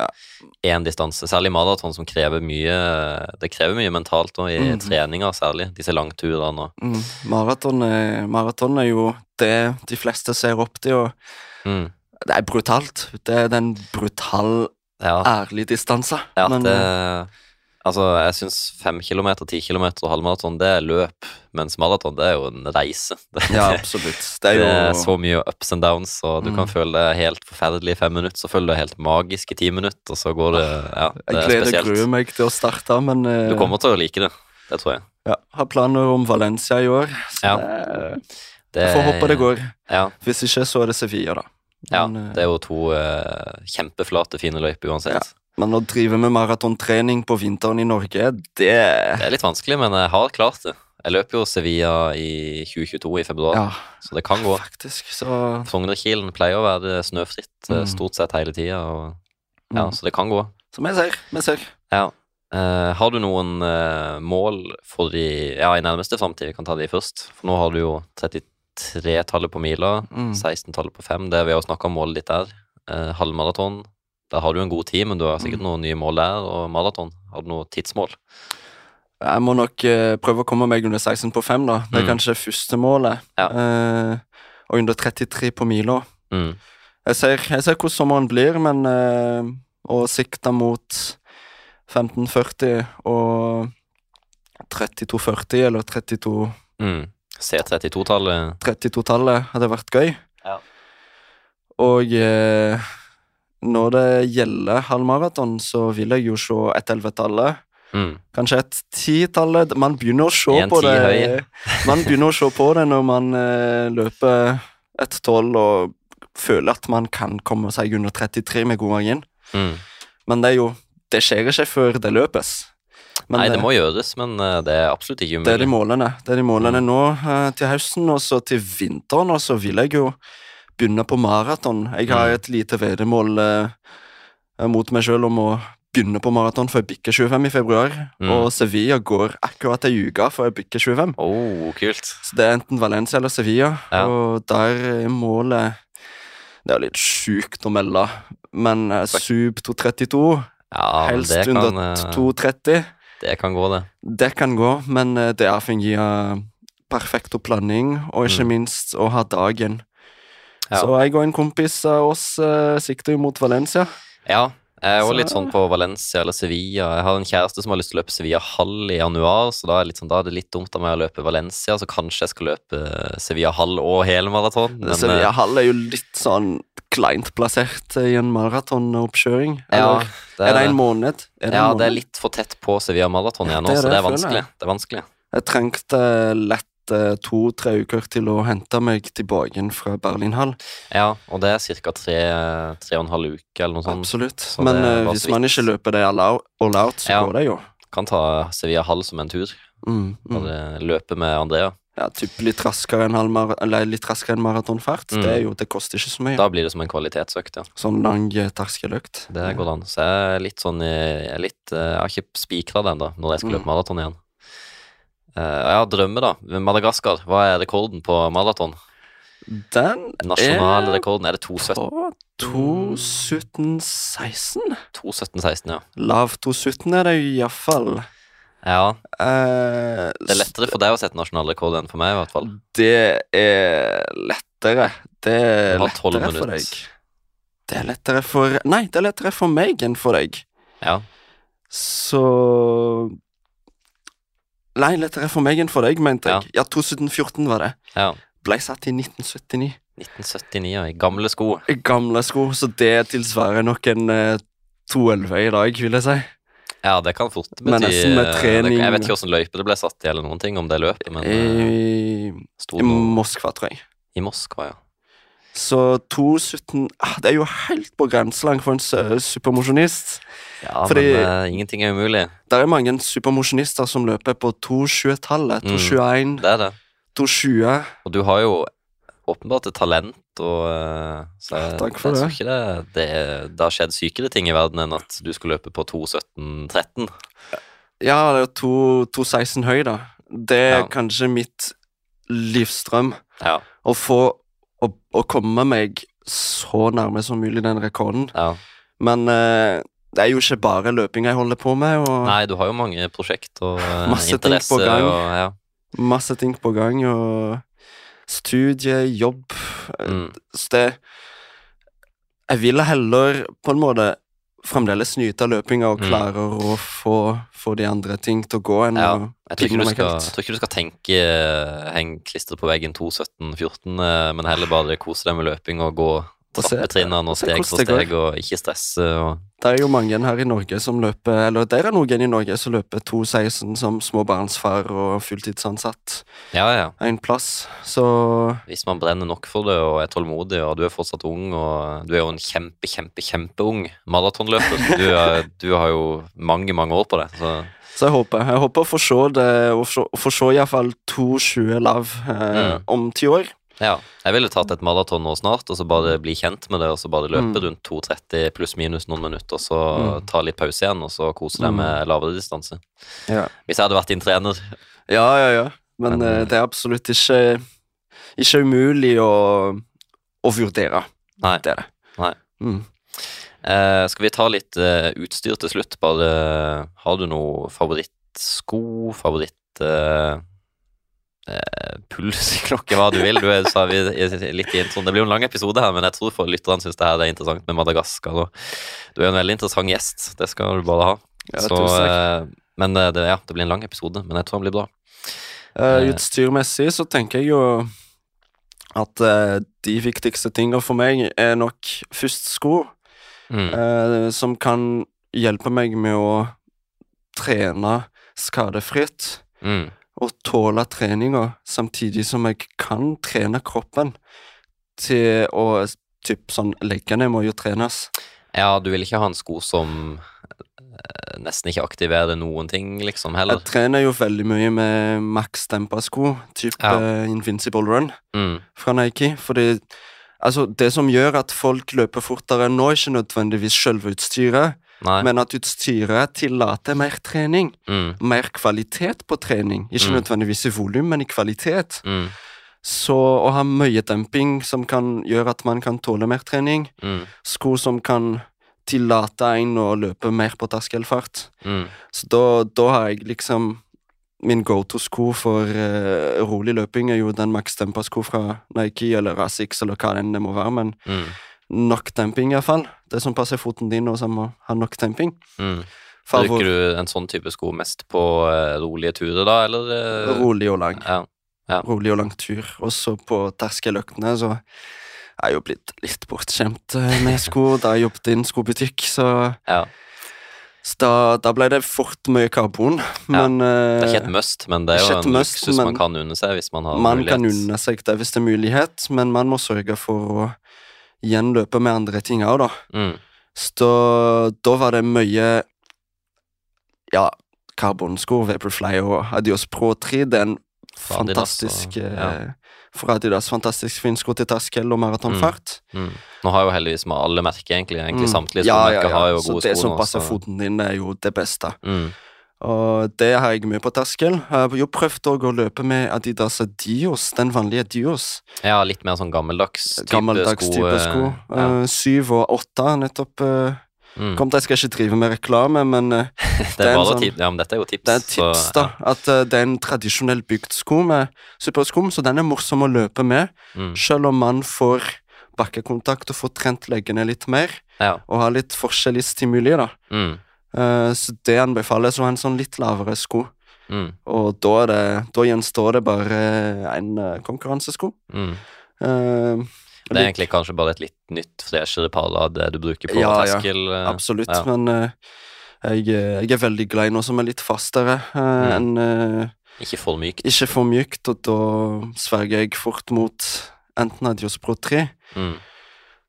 ja. distanse. Særlig maraton, som krever mye Det krever mye mentalt òg, i mm. treninger særlig. Disse langturene og Mm. Maraton, er, maraton er jo det de fleste ser opp til, og mm. det er brutalt. Det er den brutal, Ja. ærlige distansen. Ja, Men, det Altså, jeg syns fem kilometer, ti kilometer og halvmaraton, det er løp, mens maraton, det er jo en reise. (laughs) Det, ja, absolutt. Det er det er så mye ups and downs, og du Mm. kan føle det helt forferdelig i fem minutter, så føler du det helt magisk i ti minutter, og så går det Ja, det Jeg er gleder spesielt. gruer meg til å starte, men uh... Du kommer til å like det. Det tror jeg. ja, har planer om Valencia i år. Så Ja. det, Det, jeg får håpe det går. Ja, Hvis ikke, så er det Sevilla, da. ja, Men, ja, det er jo to uh, kjempeflate, fine løyper uansett. Men å drive med maratontrening på vinteren i Norge, det Det er litt vanskelig, men jeg har klart det. Jeg løper jo Sevilla i 2022 i februar, Ja, så det kan gå. faktisk. Så Frognerkilen pleier å være snøfritt eh, Mm. stort sett hele tida, ja, mm. så det kan gå. Så vi ser. Vi ser. Ja. Uh, har du noen uh, mål for de ja, i nærmeste framtid? Vi kan ta de først. For nå har du jo 33-tallet på mila, Mm. 16-tallet på fem. Det vi har snakka om målet ditt der. Uh, halvmaraton. Der har du en god tid, men du har sikkert Mm. noen nye mål der. Og maraton. Har du noe tidsmål? Jeg må nok uh, prøve å komme meg under 16 på 5, da. Det er Mm. kanskje første målet. Ja. Uh, og under 33 på mila. Mm. Jeg ser, jeg ser hvordan sommeren blir, men uh, å sikte mot 1540 og 3240 eller 32 Mm. C32-tallet 32-tallet hadde vært gøy. Ja. Og eh, når det gjelder halvmaraton, så vil jeg jo se et ellevetallet. mm. Kanskje et titallet. Man begynner å se på det høy. (laughs) Man begynner å se på det når man eh, løper et tolv og føler at man kan komme seg under 33 med god margin. Mm. Men det er jo Det skjer ikke før det løpes. Men Nei, det må gjøres, men eh, det er absolutt ikke det er de umulig. målene. Det er de målene Mm. nå eh, til høsten, og så til vinteren, og så vil jeg jo begynne på maraton. Jeg har et lite veddemål eh, mot meg sjøl om å begynne på maraton før jeg bikker 25 i februar. Mm. Og Sevilla går akkurat ei uke før jeg bikker 25. Oh, kult. Så det er enten Valencia eller Sevilla, Ja. og der er målet Det er jo litt sjukt å melde, men eh, Sub 232, Ja, helst det kan, under eh, 230 det kan gå, det. Det kan gå, men eh, det er av perfekt planning, og ikke Mm. minst å ha dagen. Ja. Så jeg og en kompis av oss eh, sikter jo mot Valencia. Ja, jeg er jo Så- litt sånn på Valencia eller Sevilla. Jeg har en kjæreste som har lyst til å løpe Sevilla halv i januar, så da er, det litt sånn, da er det litt dumt av meg å løpe Valencia, så kanskje jeg skal løpe Sevilla halv og helmaraton. Men Sevilla halv Hall er jo litt sånn kleint plassert i en maratonoppkjøring. ja, Eller det er det er, en måned? Er det ja, en det er litt for tett på Sevilla maraton igjen nå, det er så det er vanskelig. Det er vanskelig. Jeg trengte lett eh, to-tre uker til å hente meg tilbake fra Berlinhall. Ja, og det er ca. tre, tre og en halv uke eller noe sånt. Absolutt. så Men det eh, hvis man ikke løper det all out, all out så Ja. går det jo. Kan ta Sevilla halv som en tur. Mm, mm. Løpe med Andrea. Ja, typ litt raskere enn mar enn maratonfart. Mm. Det, jo, det koster ikke så mye. Da blir det som en kvalitetsøkt, ja. Sånn lang eh, terskeløkt. Det går an. Så jeg er litt sånn Jeg, er litt, eh, jeg har ikke spikra den da, når jeg skal Mm. løpe maraton igjen. Eh, drømme, har drømmer, da. Madagaskar, hva er rekorden på maraton? Den Nasjonale rekorden, er det 2.17? på 2.17.16. 2.17,16, ja. Lav 2.17 er det iallfall. Ja, Uh, det er lettere for deg å sette nasjonalrekord enn for meg, i hvert fall. Det er lettere. Det er Du har 12 lettere for deg. Det er lettere for Nei, det er lettere for meg enn for deg. Ja. Så Nei, lettere for meg enn for deg, mente jeg. Ja, 2014 var det. ja. Ble satt i 1979. 1979, ja. I gamle sko. I Gamle sko, så det tilsvarer nok en eh, 211 i dag, vil jeg si. Ja, det kan fort bety Men nesten med eh, trening- Jeg vet ikke åssen løype det ble satt i, eller noen ting om det løpet, men eh, I, I Moskva, tror jeg. i Moskva, ja. Så 217 ah, Det er jo helt på grenselang for en supermosjonist. Ja, Fordi- men uh, ingenting er umulig. Det er mange supermosjonister som løper på 220-tallet. Mm. 221, Det er det. 220 Og du har jo åpenbart et talent, og uh, så jeg, Takk for jeg tror det. det, det Det har skjedd sykere ting i verden enn at du skulle løpe på 2.17,13. Ja, det er 216 høy, da. Det er Ja. kanskje mitt livsdrøm. Ja, Å få å, komme meg så nærme som mulig den rekorden. ja. Men eh, det er jo ikke bare løping jeg holder på med, og Nei, du har jo mange prosjekt og eh, (laughs) Masse ting interesse på gang. og ja. masse ting på gang, og studie, jobb eh, Mm. Så det Jeg ville heller på en måte fremdeles nyte av løpinga og Mm. klare å få, få de andre ting til å gå enn Ja. Jeg tror, ikke du skal, jeg tror ikke du skal tenke eh, heng klistret på veggen 2.17-14, men heller bare kose deg med løping og gå Og trappetrinnene og steg for steg, og ikke stresse. Og, Det er jo mange her i Norge som løper Eller det er noen i Norge som løper 2,16 som småbarnsfar og fulltidsansatt ja, ja. en plass. Så Hvis man brenner nok for det og er tålmodig, og du er fortsatt ung, og du er jo en kjempe, kjempe, kjempeung maratonløper. Du, er- du har jo mange, mange år på det. Så Så jeg håper Jeg håper å få se det å få se iallfall 2,20 lav eh, Mm. om ti år. Ja, jeg ville tatt et maraton nå snart, og så bare bli kjent med det, og så bare løpe Mm. rundt 2,30 pluss minus noen minutter, og så Mm. ta litt pause igjen, og så kose deg med lavere distanse. Ja, Hvis jeg hadde vært din trener. ja, ja. ja. Men, Men, eh, eh, det er absolutt ikke Ikke umulig å, å vurdere. Nei. Det er det. Nei. Mm. Eh, skal vi ta litt eh, utstyr til slutt? Bare Har du noe favorittsko, favoritt eh, pulsklokke, hva du vil? Du er, sa vi litt inn, sånn, Det blir jo en lang episode her, men jeg tror for lytterne syns det her er interessant med Madagaskar. Du er en veldig interessant gjest, det skal du bare ha. Ja, Så, eh, men eh, det, ja, det blir en lang episode, men jeg tror den blir bra. Eh, eh, utstyrmessig så tenker jeg jo at uh, de viktigste tingene for meg er nok først sko, Mm. uh, som kan hjelpe meg med å trene skadefritt Mm. Og tåle treninga, samtidig som jeg kan trene kroppen til å typ sånn Leggene må jo trenes. Ja, du vil ikke ha en sko som eh, nesten ikke aktiverer noen ting, liksom, heller. Jeg trener jo veldig mye med maks dempa sko, type Ja. eh, Invincible Run. Mm. fra Nike. Fordi altså, det som gjør at folk løper fortere nå, er ikke nødvendigvis selve utstyret, Nei. men at utstyret tillater mer trening. Mm. Mer kvalitet på trening. Ikke Mm. nødvendigvis i volum, men i kvalitet. Mm. Så å ha mye demping som kan gjøre at man kan tåle mer trening, Mm. sko som kan tillate en å løpe mer på terskelfart. Mm. Så da, da har jeg liksom Min go-to-sko for uh, rolig løping er jo den Max Dempa-sko fra Nike eller Asics eller hva enn det må være, men Mm. nok demping iallfall. Det som passer foten din, og som må ha nok temping. Mm. Favor Bruker du en sånn type sko mest på eh, rolige turer, da, eller? eh? rolig og lang. Ja. Ja. Rolig og lang tur. Også på terskeløktene, så er jeg jo blitt litt bortskjemt eh, med sko. (laughs) Da jeg jobbet i en skobutikk, så, ja. så da, da ble det fort mye karbon. Men Det er ikke et must, men det er jo en must, luksus man kan unne seg hvis man har man mulighet. kan unne seg det hvis det er mulighet, men man må sørge for å gjenløpe med andre ting òg, da. Mm. Så da, var det mye Ja, karbonsko, Vaporfly og Adios Pro 3. Det er en og- fantastisk ja. eh, Adidas, fantastisk fin sko til terskel og maratonfart. Mm. Nå har jo heldigvis med alle merker, egentlig, egentlig Mm. samtlige Ja, ja, ja. har jo Så det som passer foten din, er jo det beste. Mm. Og det har jeg mye på terskel. Jeg har jo prøvd å løpe med Adidas Dios, den vanlige Dios. Ja, litt mer sånn gammeldags type Gammeldags sko. type eh, sko. Ja. Uh, Syv og åtte, nettopp. Uh, Mm. Kom til, Jeg skal ikke drive med reklame, men (laughs) Det er en bare sånn- tips. Ja, men dette er jo tips. det er tips, så, da. At uh, det er en tradisjonell bygd sko med superskum, så den er morsom å løpe med. Mm. Selv om man får bakkekontakt og får trent leggene litt mer, Ja. og har litt forskjellig stimuli, da. Mm. Eh, Så det anbefales ha en sånn litt lavere sko. Mm. Og da, er det, da gjenstår det bare en eh, konkurransesko. Mm. Uh, Det er egentlig kanskje bare et litt nytt, freshere par av det du bruker på Ja, terskel. Ja, Absolutt, ja. men uh, jeg, jeg er veldig glad i noe som er litt fastere uh, Mm. enn Ikke for mykt. Ikke for mykt, og da sverger jeg fort mot enten Adios Pro 3, Mm.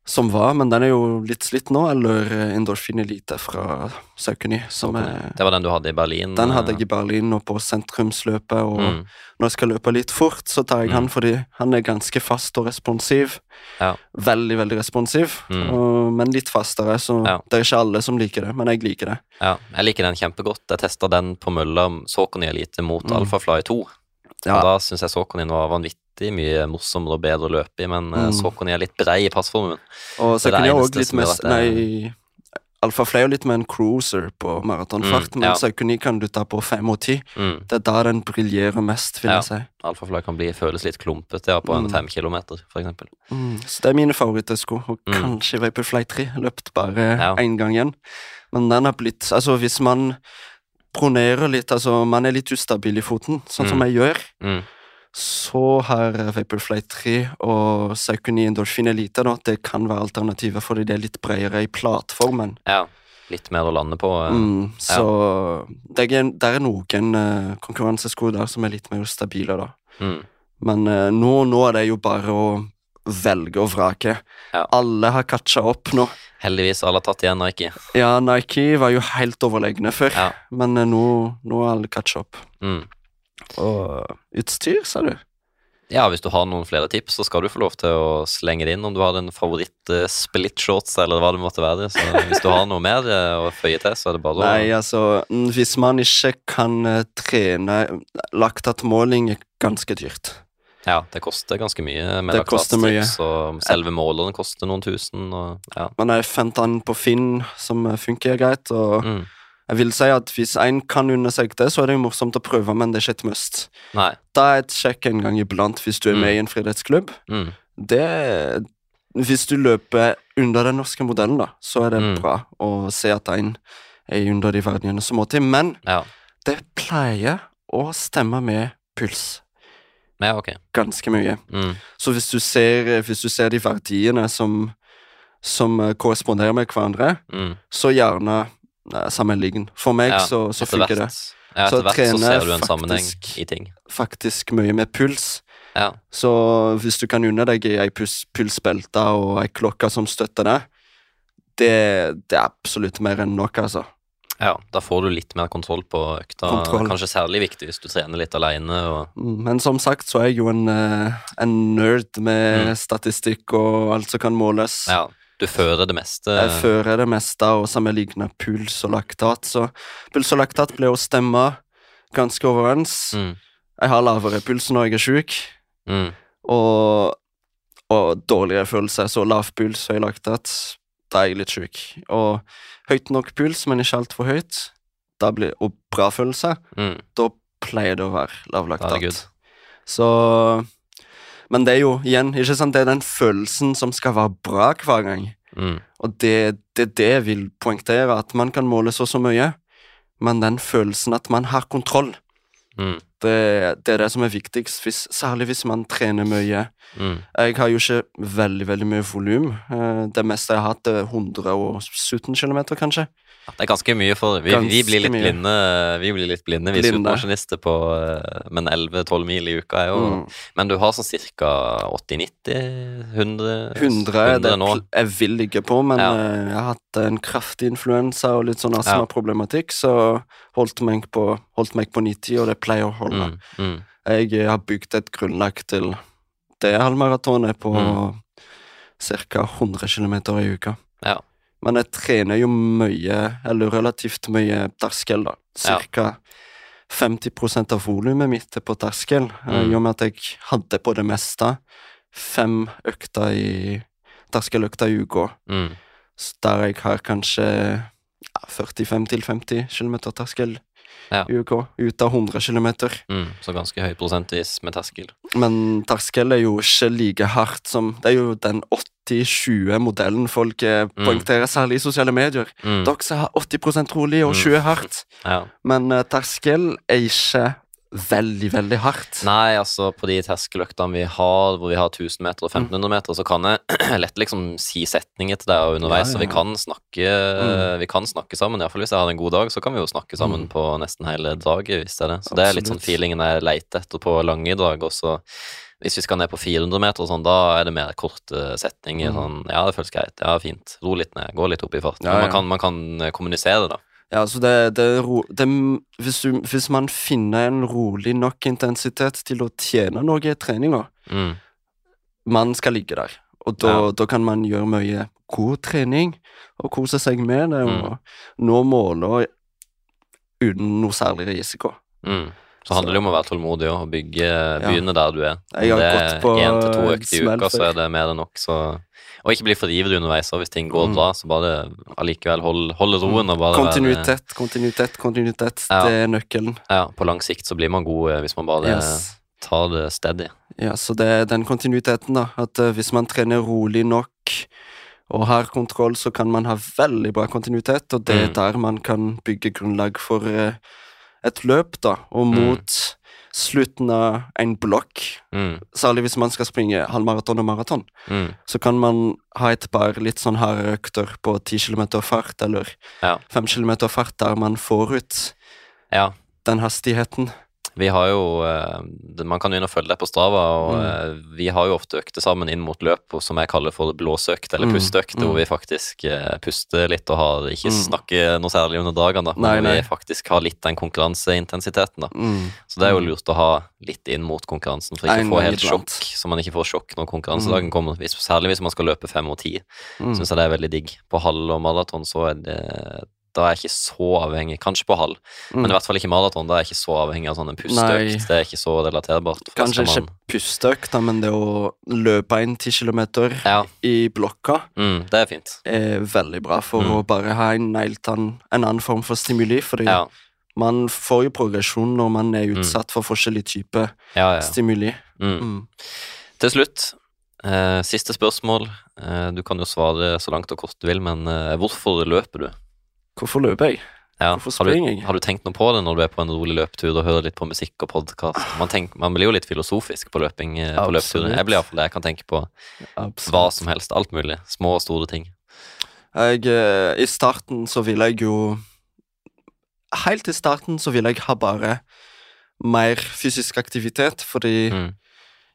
Som var, men den er jo litt slitt nå, eller Endorfin Elite fra Saukeny. Det var den du hadde i Berlin? Den hadde eh, jeg i Berlin og på sentrumsløpet, og mm. når jeg skal løpe litt fort, så tar jeg Mm. han fordi han er ganske fast og responsiv. Ja. Veldig, veldig responsiv, Mm. og, men litt fastere, så Ja. det er ikke alle som liker det, men jeg liker det. Ja, jeg liker den kjempegodt. Jeg testa den på mølla Saukeny Elite mot Mm. Fly 2. Ja. Og da syns jeg Saukeny var vanvittig mye morsommere og bedre å løpe i, men mm. Mm. Saucony er litt brei i passformen. Og så kunne jeg òg litt det- Nei, Alfa fløy litt med en cruiser på maratonfart, Mm, men ja. Saucony kan du ta på 5 og 10. Mm. Det er da den briljerer mest, vil Ja. jeg si. Alphafly kan bli, føles litt klumpete ja, på Mm. en kilometer, for eksempel. Mm. Så det er mine favorittsko, og Mm. kanskje Vaporfly 3. Løpt bare Ja. gang igjen. Men den har blitt Altså, hvis man pronerer litt, altså man er litt ustabil i foten, sånn som Mm. jeg gjør, Mm. Så har Vaporfly 3 og Saucony Endorphin Elite da, det kan være alternativer fordi det er litt bredere i plattformen. Ja. Litt mer å lande på. eh. Mm, så det er, det er noen uh, konkurransesko der som er litt mer stabile, da. Mm. Men uh, nå, nå er det jo bare å velge og vrake. Ja. Alle har catcha opp nå. Heldigvis alle har tatt igjen Nike. Ja, Nike var jo helt overlegne før, Ja. men uh, nå, nå er alle catcha opp. Mm. Og utstyr, sa du? Ja, hvis du har noen flere tips, så skal du få lov til å slenge det inn om du har en favoritt-split-shorts, eller hva det måtte være. Så hvis du har noe mer eh, å føye til, så er det bare å Nei, altså, mm, hvis man ikke kan eh, trene Laktatmåling er ganske dyrt. Ja, det koster ganske mye med laktatstrips, og selve målerne koster noen tusen, og ja. Men har fant den på Finn, som eh, funker greit, og Mm. Jeg vil si at hvis en kan unne seg det, så er det jo morsomt å prøve, men det er ikke et must. Nei. Da er et sjekk en gang iblant hvis du er Mm. med i en friidrettsklubb. Mm. Det Hvis du løper under den norske modellen, da, så er det Mm. bra å se at en er under de verdiene som må til. Men Ja. det pleier å stemme med puls ja, ok. ganske mye. Mm. Så hvis du ser, hvis du ser de verdiene som, som eh, korresponderer med hverandre, Mm. så gjerne sammenlign. For meg Ja, så, så funker det Ja, etter hvert så ser du en sammenheng faktisk- i ting. faktisk mye med puls. Ja. Så hvis du kan unne deg ei puls, pulsbelte og ei klokke som støtter det, det, det er absolutt mer enn nok, altså. ja, da får du litt mer kontroll på økta. Kontroll. Kanskje særlig viktig hvis du trener litt aleine og Mm, Men som sagt så er jeg jo en, eh, en nerd med Mm. statistikk og alt som kan måles. Ja, du fører det meste. Jeg fører det meste og sammenligner puls og laktat, så puls og laktat blir å stemme ganske overens. Mm. Jeg har lavere puls når jeg er sjuk, Mm. og, og dårligere følelser. så lav puls, høy laktat, da er jeg litt sjuk. Og høyt nok puls, men ikke altfor høyt, da blir, og bra følelse, Mm. da pleier det å være lav laktat. Så Men det er jo, igjen, ikke sant, det er den følelsen som skal være bra hver gang. Mm. Og det, det er det jeg vil poengtere, at man kan måle så så mye, men den følelsen at man har kontroll, Mm. Det, det er det som er viktigst, hvis, særlig hvis man trener mye. Mm. Jeg har jo ikke veldig veldig mye volum. Eh, Det meste jeg har hatt, er 117 km, kanskje. Det er ganske mye for Vi, vi blir litt mye. blinde Vi blir litt blinde, vi Blinde. supermosjonister på eh, Men 11-12 mil i uka er jo Mm. Men du har sånn ca. 80-90? 100? 100 er det 100 nå? jeg vil ligge på, men Ja. eh, jeg har hatt en kraftig influensa og litt sånn astmaproblematikk, så holdt meg på, holdt meg på 90, og det pleier å holde. Mm. Mm. Jeg eh, har bygd et grunnlag til det halvmaratonet på Mm. ca. 100 km i uka. Ja. Men jeg trener jo mye, eller relativt mye terskel, da. Ja. 50% av volumet mitt er på terskel, eh, Mm. i og med at jeg hadde på det meste fem økter i terskeløkter i uka, Mm. der jeg har kanskje 45-50 km terskel Ja. UK. ut av 100 km. Mm. Så ganske høy prosentvis med terskel. Men terskel er jo ikke like hardt som Det er jo den 80-20-modellen folk eh, Mm. poengterer, særlig i sosiale medier. Mm. Dere har 80 rolig og Mm. 20 hardt. Ja. Men eh, terskel er ikke veldig, veldig hardt. Nei, altså på de terskeløktene vi har, hvor vi har 1000 meter og 1500 meter, så kan jeg (clears throat) lett liksom si setninger til deg underveis, Ja, ja. ja. vi kan snakke, Mm. vi kan snakke sammen. Iallfall hvis jeg har en god dag, så kan vi jo snakke sammen Mm. på nesten hele dagen, hvis det er det. Så det er litt sånn feelingen jeg leter etter på lange drag. også. hvis vi skal ned på 400 meter sånn, da er det mer korte setninger. Mm. Sånn ja, det føles greit, ja, fint, ro litt ned, gå litt opp i fart. Ja, man kan, man kan kommunisere, da. Ja, så det, det, er ro, det er- hvis, du, hvis man finner en rolig nok intensitet til å tjene noe i treninga, Mm. man skal ligge der. Og da, Ja. da kan man gjøre mye god trening og kose seg med det, Mm. og nå måler uten noe særlig risiko. Mm. Så handler det om å være tålmodig og bygge, begynne der du er. Om Jeg har det på én til to økter i uka, så er det mer enn nok. Så. Og ikke bli for ivrig underveis. Og hvis ting går Mm. bra, så bare allikevel hold, holde roen og bare være Kontinuitet, kontinuitet, kontinuitet. Ja. Det er nøkkelen. ja, På lang sikt så blir man god eh, hvis man bare Yes. tar det steady. Ja, så det er den kontinuiteten, da. At eh, hvis man trener rolig nok og har kontroll, så kan man ha veldig bra kontinuitet, og det er Mm. der man kan bygge grunnlag for eh, et løp, da. Og Mm. Slutten av en blokk, Mm. særlig hvis man skal springe halvmaraton og maraton, Mm. så kan man ha et par litt sånn harde økter på 10 km fart eller Ja. 5 km fart der man får ut ja. den hastigheten. Vi har jo eh, Man kan jo inn og følge deg på Strava, og Mm. eh, vi har jo ofte økter sammen inn mot løp som jeg kaller for blåseøkt, eller Mm, pusteøkt, mm. hvor vi faktisk eh, puster litt og har ikke snakket snakker noe særlig under dagene, da, Nei, men nei. vi faktisk har litt den konkurranseintensiteten. da. Mm. Så det er jo Mm. lurt å ha litt inn mot konkurransen, for ikke å få helt sjokk, så man ikke får sjokk når konkurransedagen kommer. Særlig hvis man skal løpe fem og ti, Mm. syns jeg det er veldig digg. På halv og maraton så er det da er jeg ikke så avhengig, kanskje på halv, Mm. men i hvert fall ikke maraton. Da er jeg ikke så avhengig av sånn en pusteøkt. Det er ikke så relaterbart. Kanskje ikke pusteøkt, men det å løpe inn 10 kilometer Ja, i blokka mm, det er fint. er veldig bra for Mm. å bare ha en, negletann, en annen form for stimuli. Fordi Ja, man får jo progresjon når man er Mm. utsatt for forskjellige typer ja, ja. stimuli. Mm. Mm. Til slutt, eh, siste spørsmål. Eh, du kan jo svare så langt og kort du vil, men eh, hvorfor løper du? Hvorfor løper jeg? Ja. Hvorfor Har, du, springer jeg? har du tenkt noe på det når du er på en rolig løpetur og hører litt på musikk og podkast? Man, man blir jo litt filosofisk på løping eh, på løpeturen. Jeg blir iallfall det. Jeg kan tenke på Absolutt. hva som helst. Alt mulig. Små og store ting. Jeg, eh, I starten så ville jeg jo Helt i starten så ville jeg ha bare mer fysisk aktivitet, fordi Mm.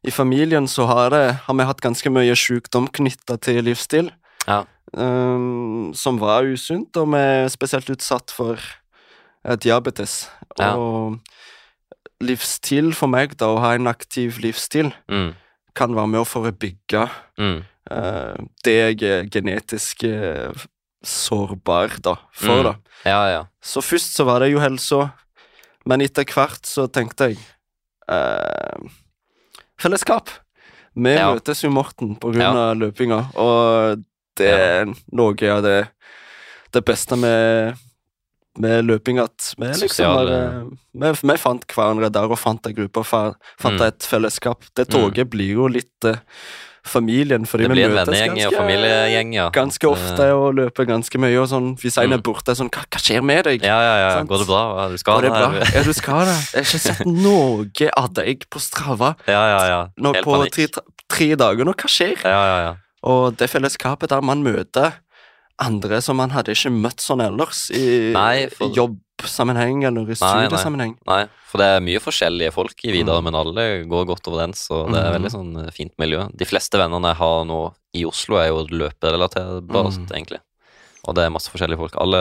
i familien så har, det, har vi hatt ganske mye sykdom knytta til livsstil. Ja. Ehm, som var usunt, og vi er spesielt utsatt for uh, diabetes. Ja. Og livsstil for meg, da, å ha en aktiv livsstil, Mm. kan være med å forebygge Mm. uh, det jeg er genetisk eh, sårbar da, for. Mm. da. Ja, ja. Så først så var det jo helsa, men etter hvert så tenkte jeg Fellesskap. Vi Ja. møtes jo Morten på grunn av løpinga, og det Ja. er noe av det, det beste med, med løping at vi liksom vi, vi fant hverandre der og fant ei gruppe og fant Mm. et fellesskap. Det toget blir jo litt uh, familien, fordi Det vi møtes ganske- ja. ganske ofte og løper ganske mye. Og sånn, hvis en Mm. er borte, er sånn hva, hva skjer med deg? Ja, ja, ja. Sant? Går det bra? Ja, Du skal det bra? Ja, du skal det. Jeg har ikke sett (laughs) noe av deg på Strava Ja, ja, ja. nå på tre, tre dager. Nå, hva skjer? Ja, ja, ja. Og det fellesskapet der man møter andre som man hadde ikke møtt sånn ellers, i Nei, for- jobbsammenheng eller i Nei, nei. Nei, for det er mye forskjellige folk i Vidar, Mm. men alle går godt overens, og det er Mhm. veldig sånn fint miljø. De fleste vennene jeg har nå i Oslo, er jo løperelaterbart, Mm. egentlig. Og det er masse forskjellige folk. Alle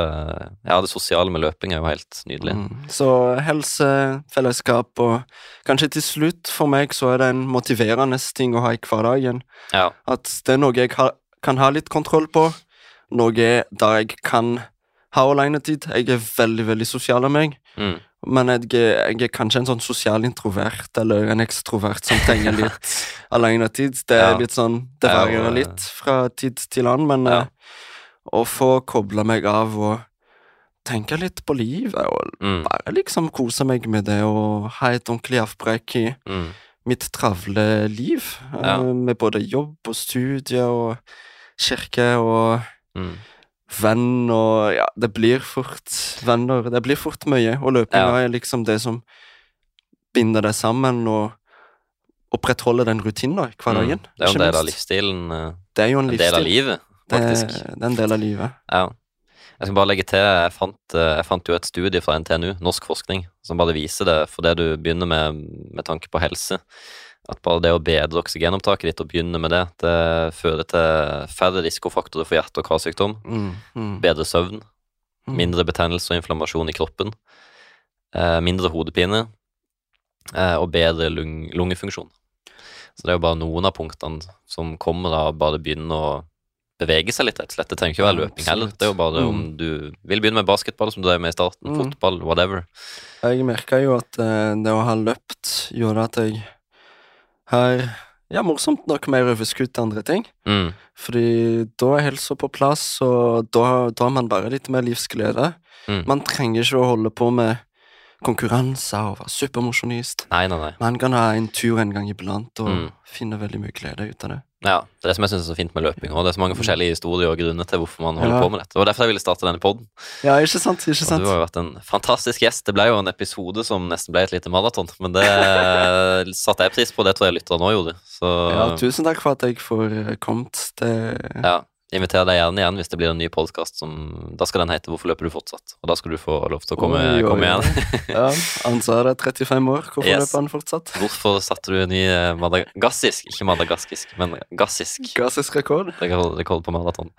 Ja, det sosiale med løping er jo helt nydelig. Mm. Så helse, fellesskap og kanskje til slutt for meg så er det en motiverende ting å ha i hverdagen. Ja. At det er noe jeg har, kan ha litt kontroll på. Noe der jeg kan ha alenetid. Jeg er veldig, veldig sosial av meg. Mm. Men jeg, jeg er kanskje en sånn sosial introvert eller en ekstrovert som trenger litt (laughs) alenetid. Det er Ja. litt sånn Det varierer eh, litt fra tid til annen, men Ja. Å få koble meg av og tenke litt på livet og Mm. bare liksom kose meg med det og ha et ordentlig avbrekk i Mm. mitt travle liv. Ja. eh, Med både jobb og studie og kirke og Mm. venn og Ja, det blir fort venner. Det blir fort mye, og løpinga Ja. er liksom det som binder deg sammen og opprettholder den rutinen hver hverdagen. Mm. Det er jo en del av livsstilen. eh, Det er jo en En del av livet, Det, faktisk. det er en del av livet. Ja. Jeg skal bare legge til, jeg fant, eh, jeg fant jo et studie fra NTNU, norsk forskning, som bare viser det for det du begynner med med tanke på helse. At bare det å bedre oksygenopptaket ditt og begynne med det, det fører til færre risikofaktorer for hjerte- og karsykdom, Mm, mm, bedre søvn, mm. mindre betennelse og inflammasjon i kroppen, eh, mindre hodepine eh, og bedre lung lungefunksjon. Så det er jo bare noen av punktene som kommer av bare begynne å bevege seg litt, rett og slett. Det trenger ikke være Ja, løping heller. Det er jo bare Mm. om du vil begynne med basketball, som du drev med i starten, Mm. fotball, whatever. Jeg merka jo at eh, det å ha løpt gjorde at jeg har ja, morsomt nok mer overskudd til andre ting. Mm. Fordi da er helsa på plass, og da, da har man bare litt mer livsglede. Mm. Man trenger ikke å holde på med konkurranser og være supermosjonist. Nei, nei, nei. Man kan ha en tur en gang iblant og Mm. finne veldig mye glede ut av det. Ja, det er det som jeg synes er så fint med løping. Og det er så mange forskjellige historier og grunner til hvorfor man holder Ja. på med dette. Og derfor jeg ville starte denne podden. Ja, ikke sant? Ikke Og sant? du har jo vært en fantastisk gjest. Det ble jo en episode som nesten ble et lite maraton, men det (laughs) satte jeg pris på. Det tror jeg lytterne òg gjorde. Så Ja, tusen takk for at jeg får eh, kommet. Det ja, inviter deg gjerne igjen hvis det blir en ny podkast. Da skal den hete 'Hvorfor løper du fortsatt?' Og da skal du få lov til å komme, Oi, oi, komme igjen. (laughs) Ja, Ansar er 35 år. Hvorfor Yes. løper han fortsatt? Hvorfor satte du en ny eh, madagassisk, ikke madagaskisk, men gassisk Gassisk rekord. rekord, på maraton?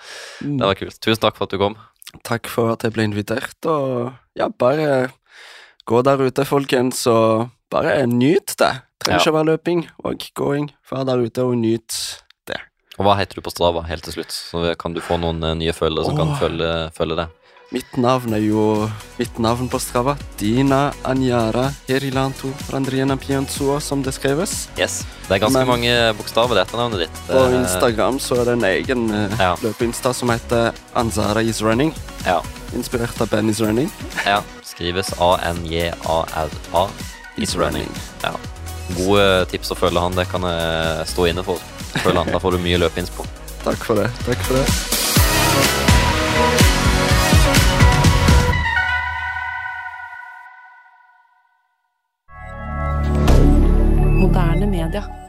Mm. Det var kult. Tusen takk for at du kom. Takk for at jeg ble invitert, og ja, bare gå der ute, folkens, og bare nyt det. Trenger Ja. ikke være løping og gåing. Vær der ute og nyt. Og hva heter du på Strava helt til slutt? Så kan du få noen eh, nye følgere som kan følge, følge deg. Mitt navn er jo Mitt navn på Strava. Dina Anjara Herilanto Randriana Pianzua, som det skreves. Yes. Det er ganske Men- mange bokstaver, det etternavnet ditt. På Instagram så er det en egen eh, Ja. løpeinsta som heter Anzara is running. Ja. Inspirert av Ben is running. ja. Skrives A-N-J-A-R-A. Is running. Ja. Gode tips å følge han, det kan jeg stå inne for. Følge han, Da får du mye løpeinnspo. Takk for det. Takk for det. Moderne media.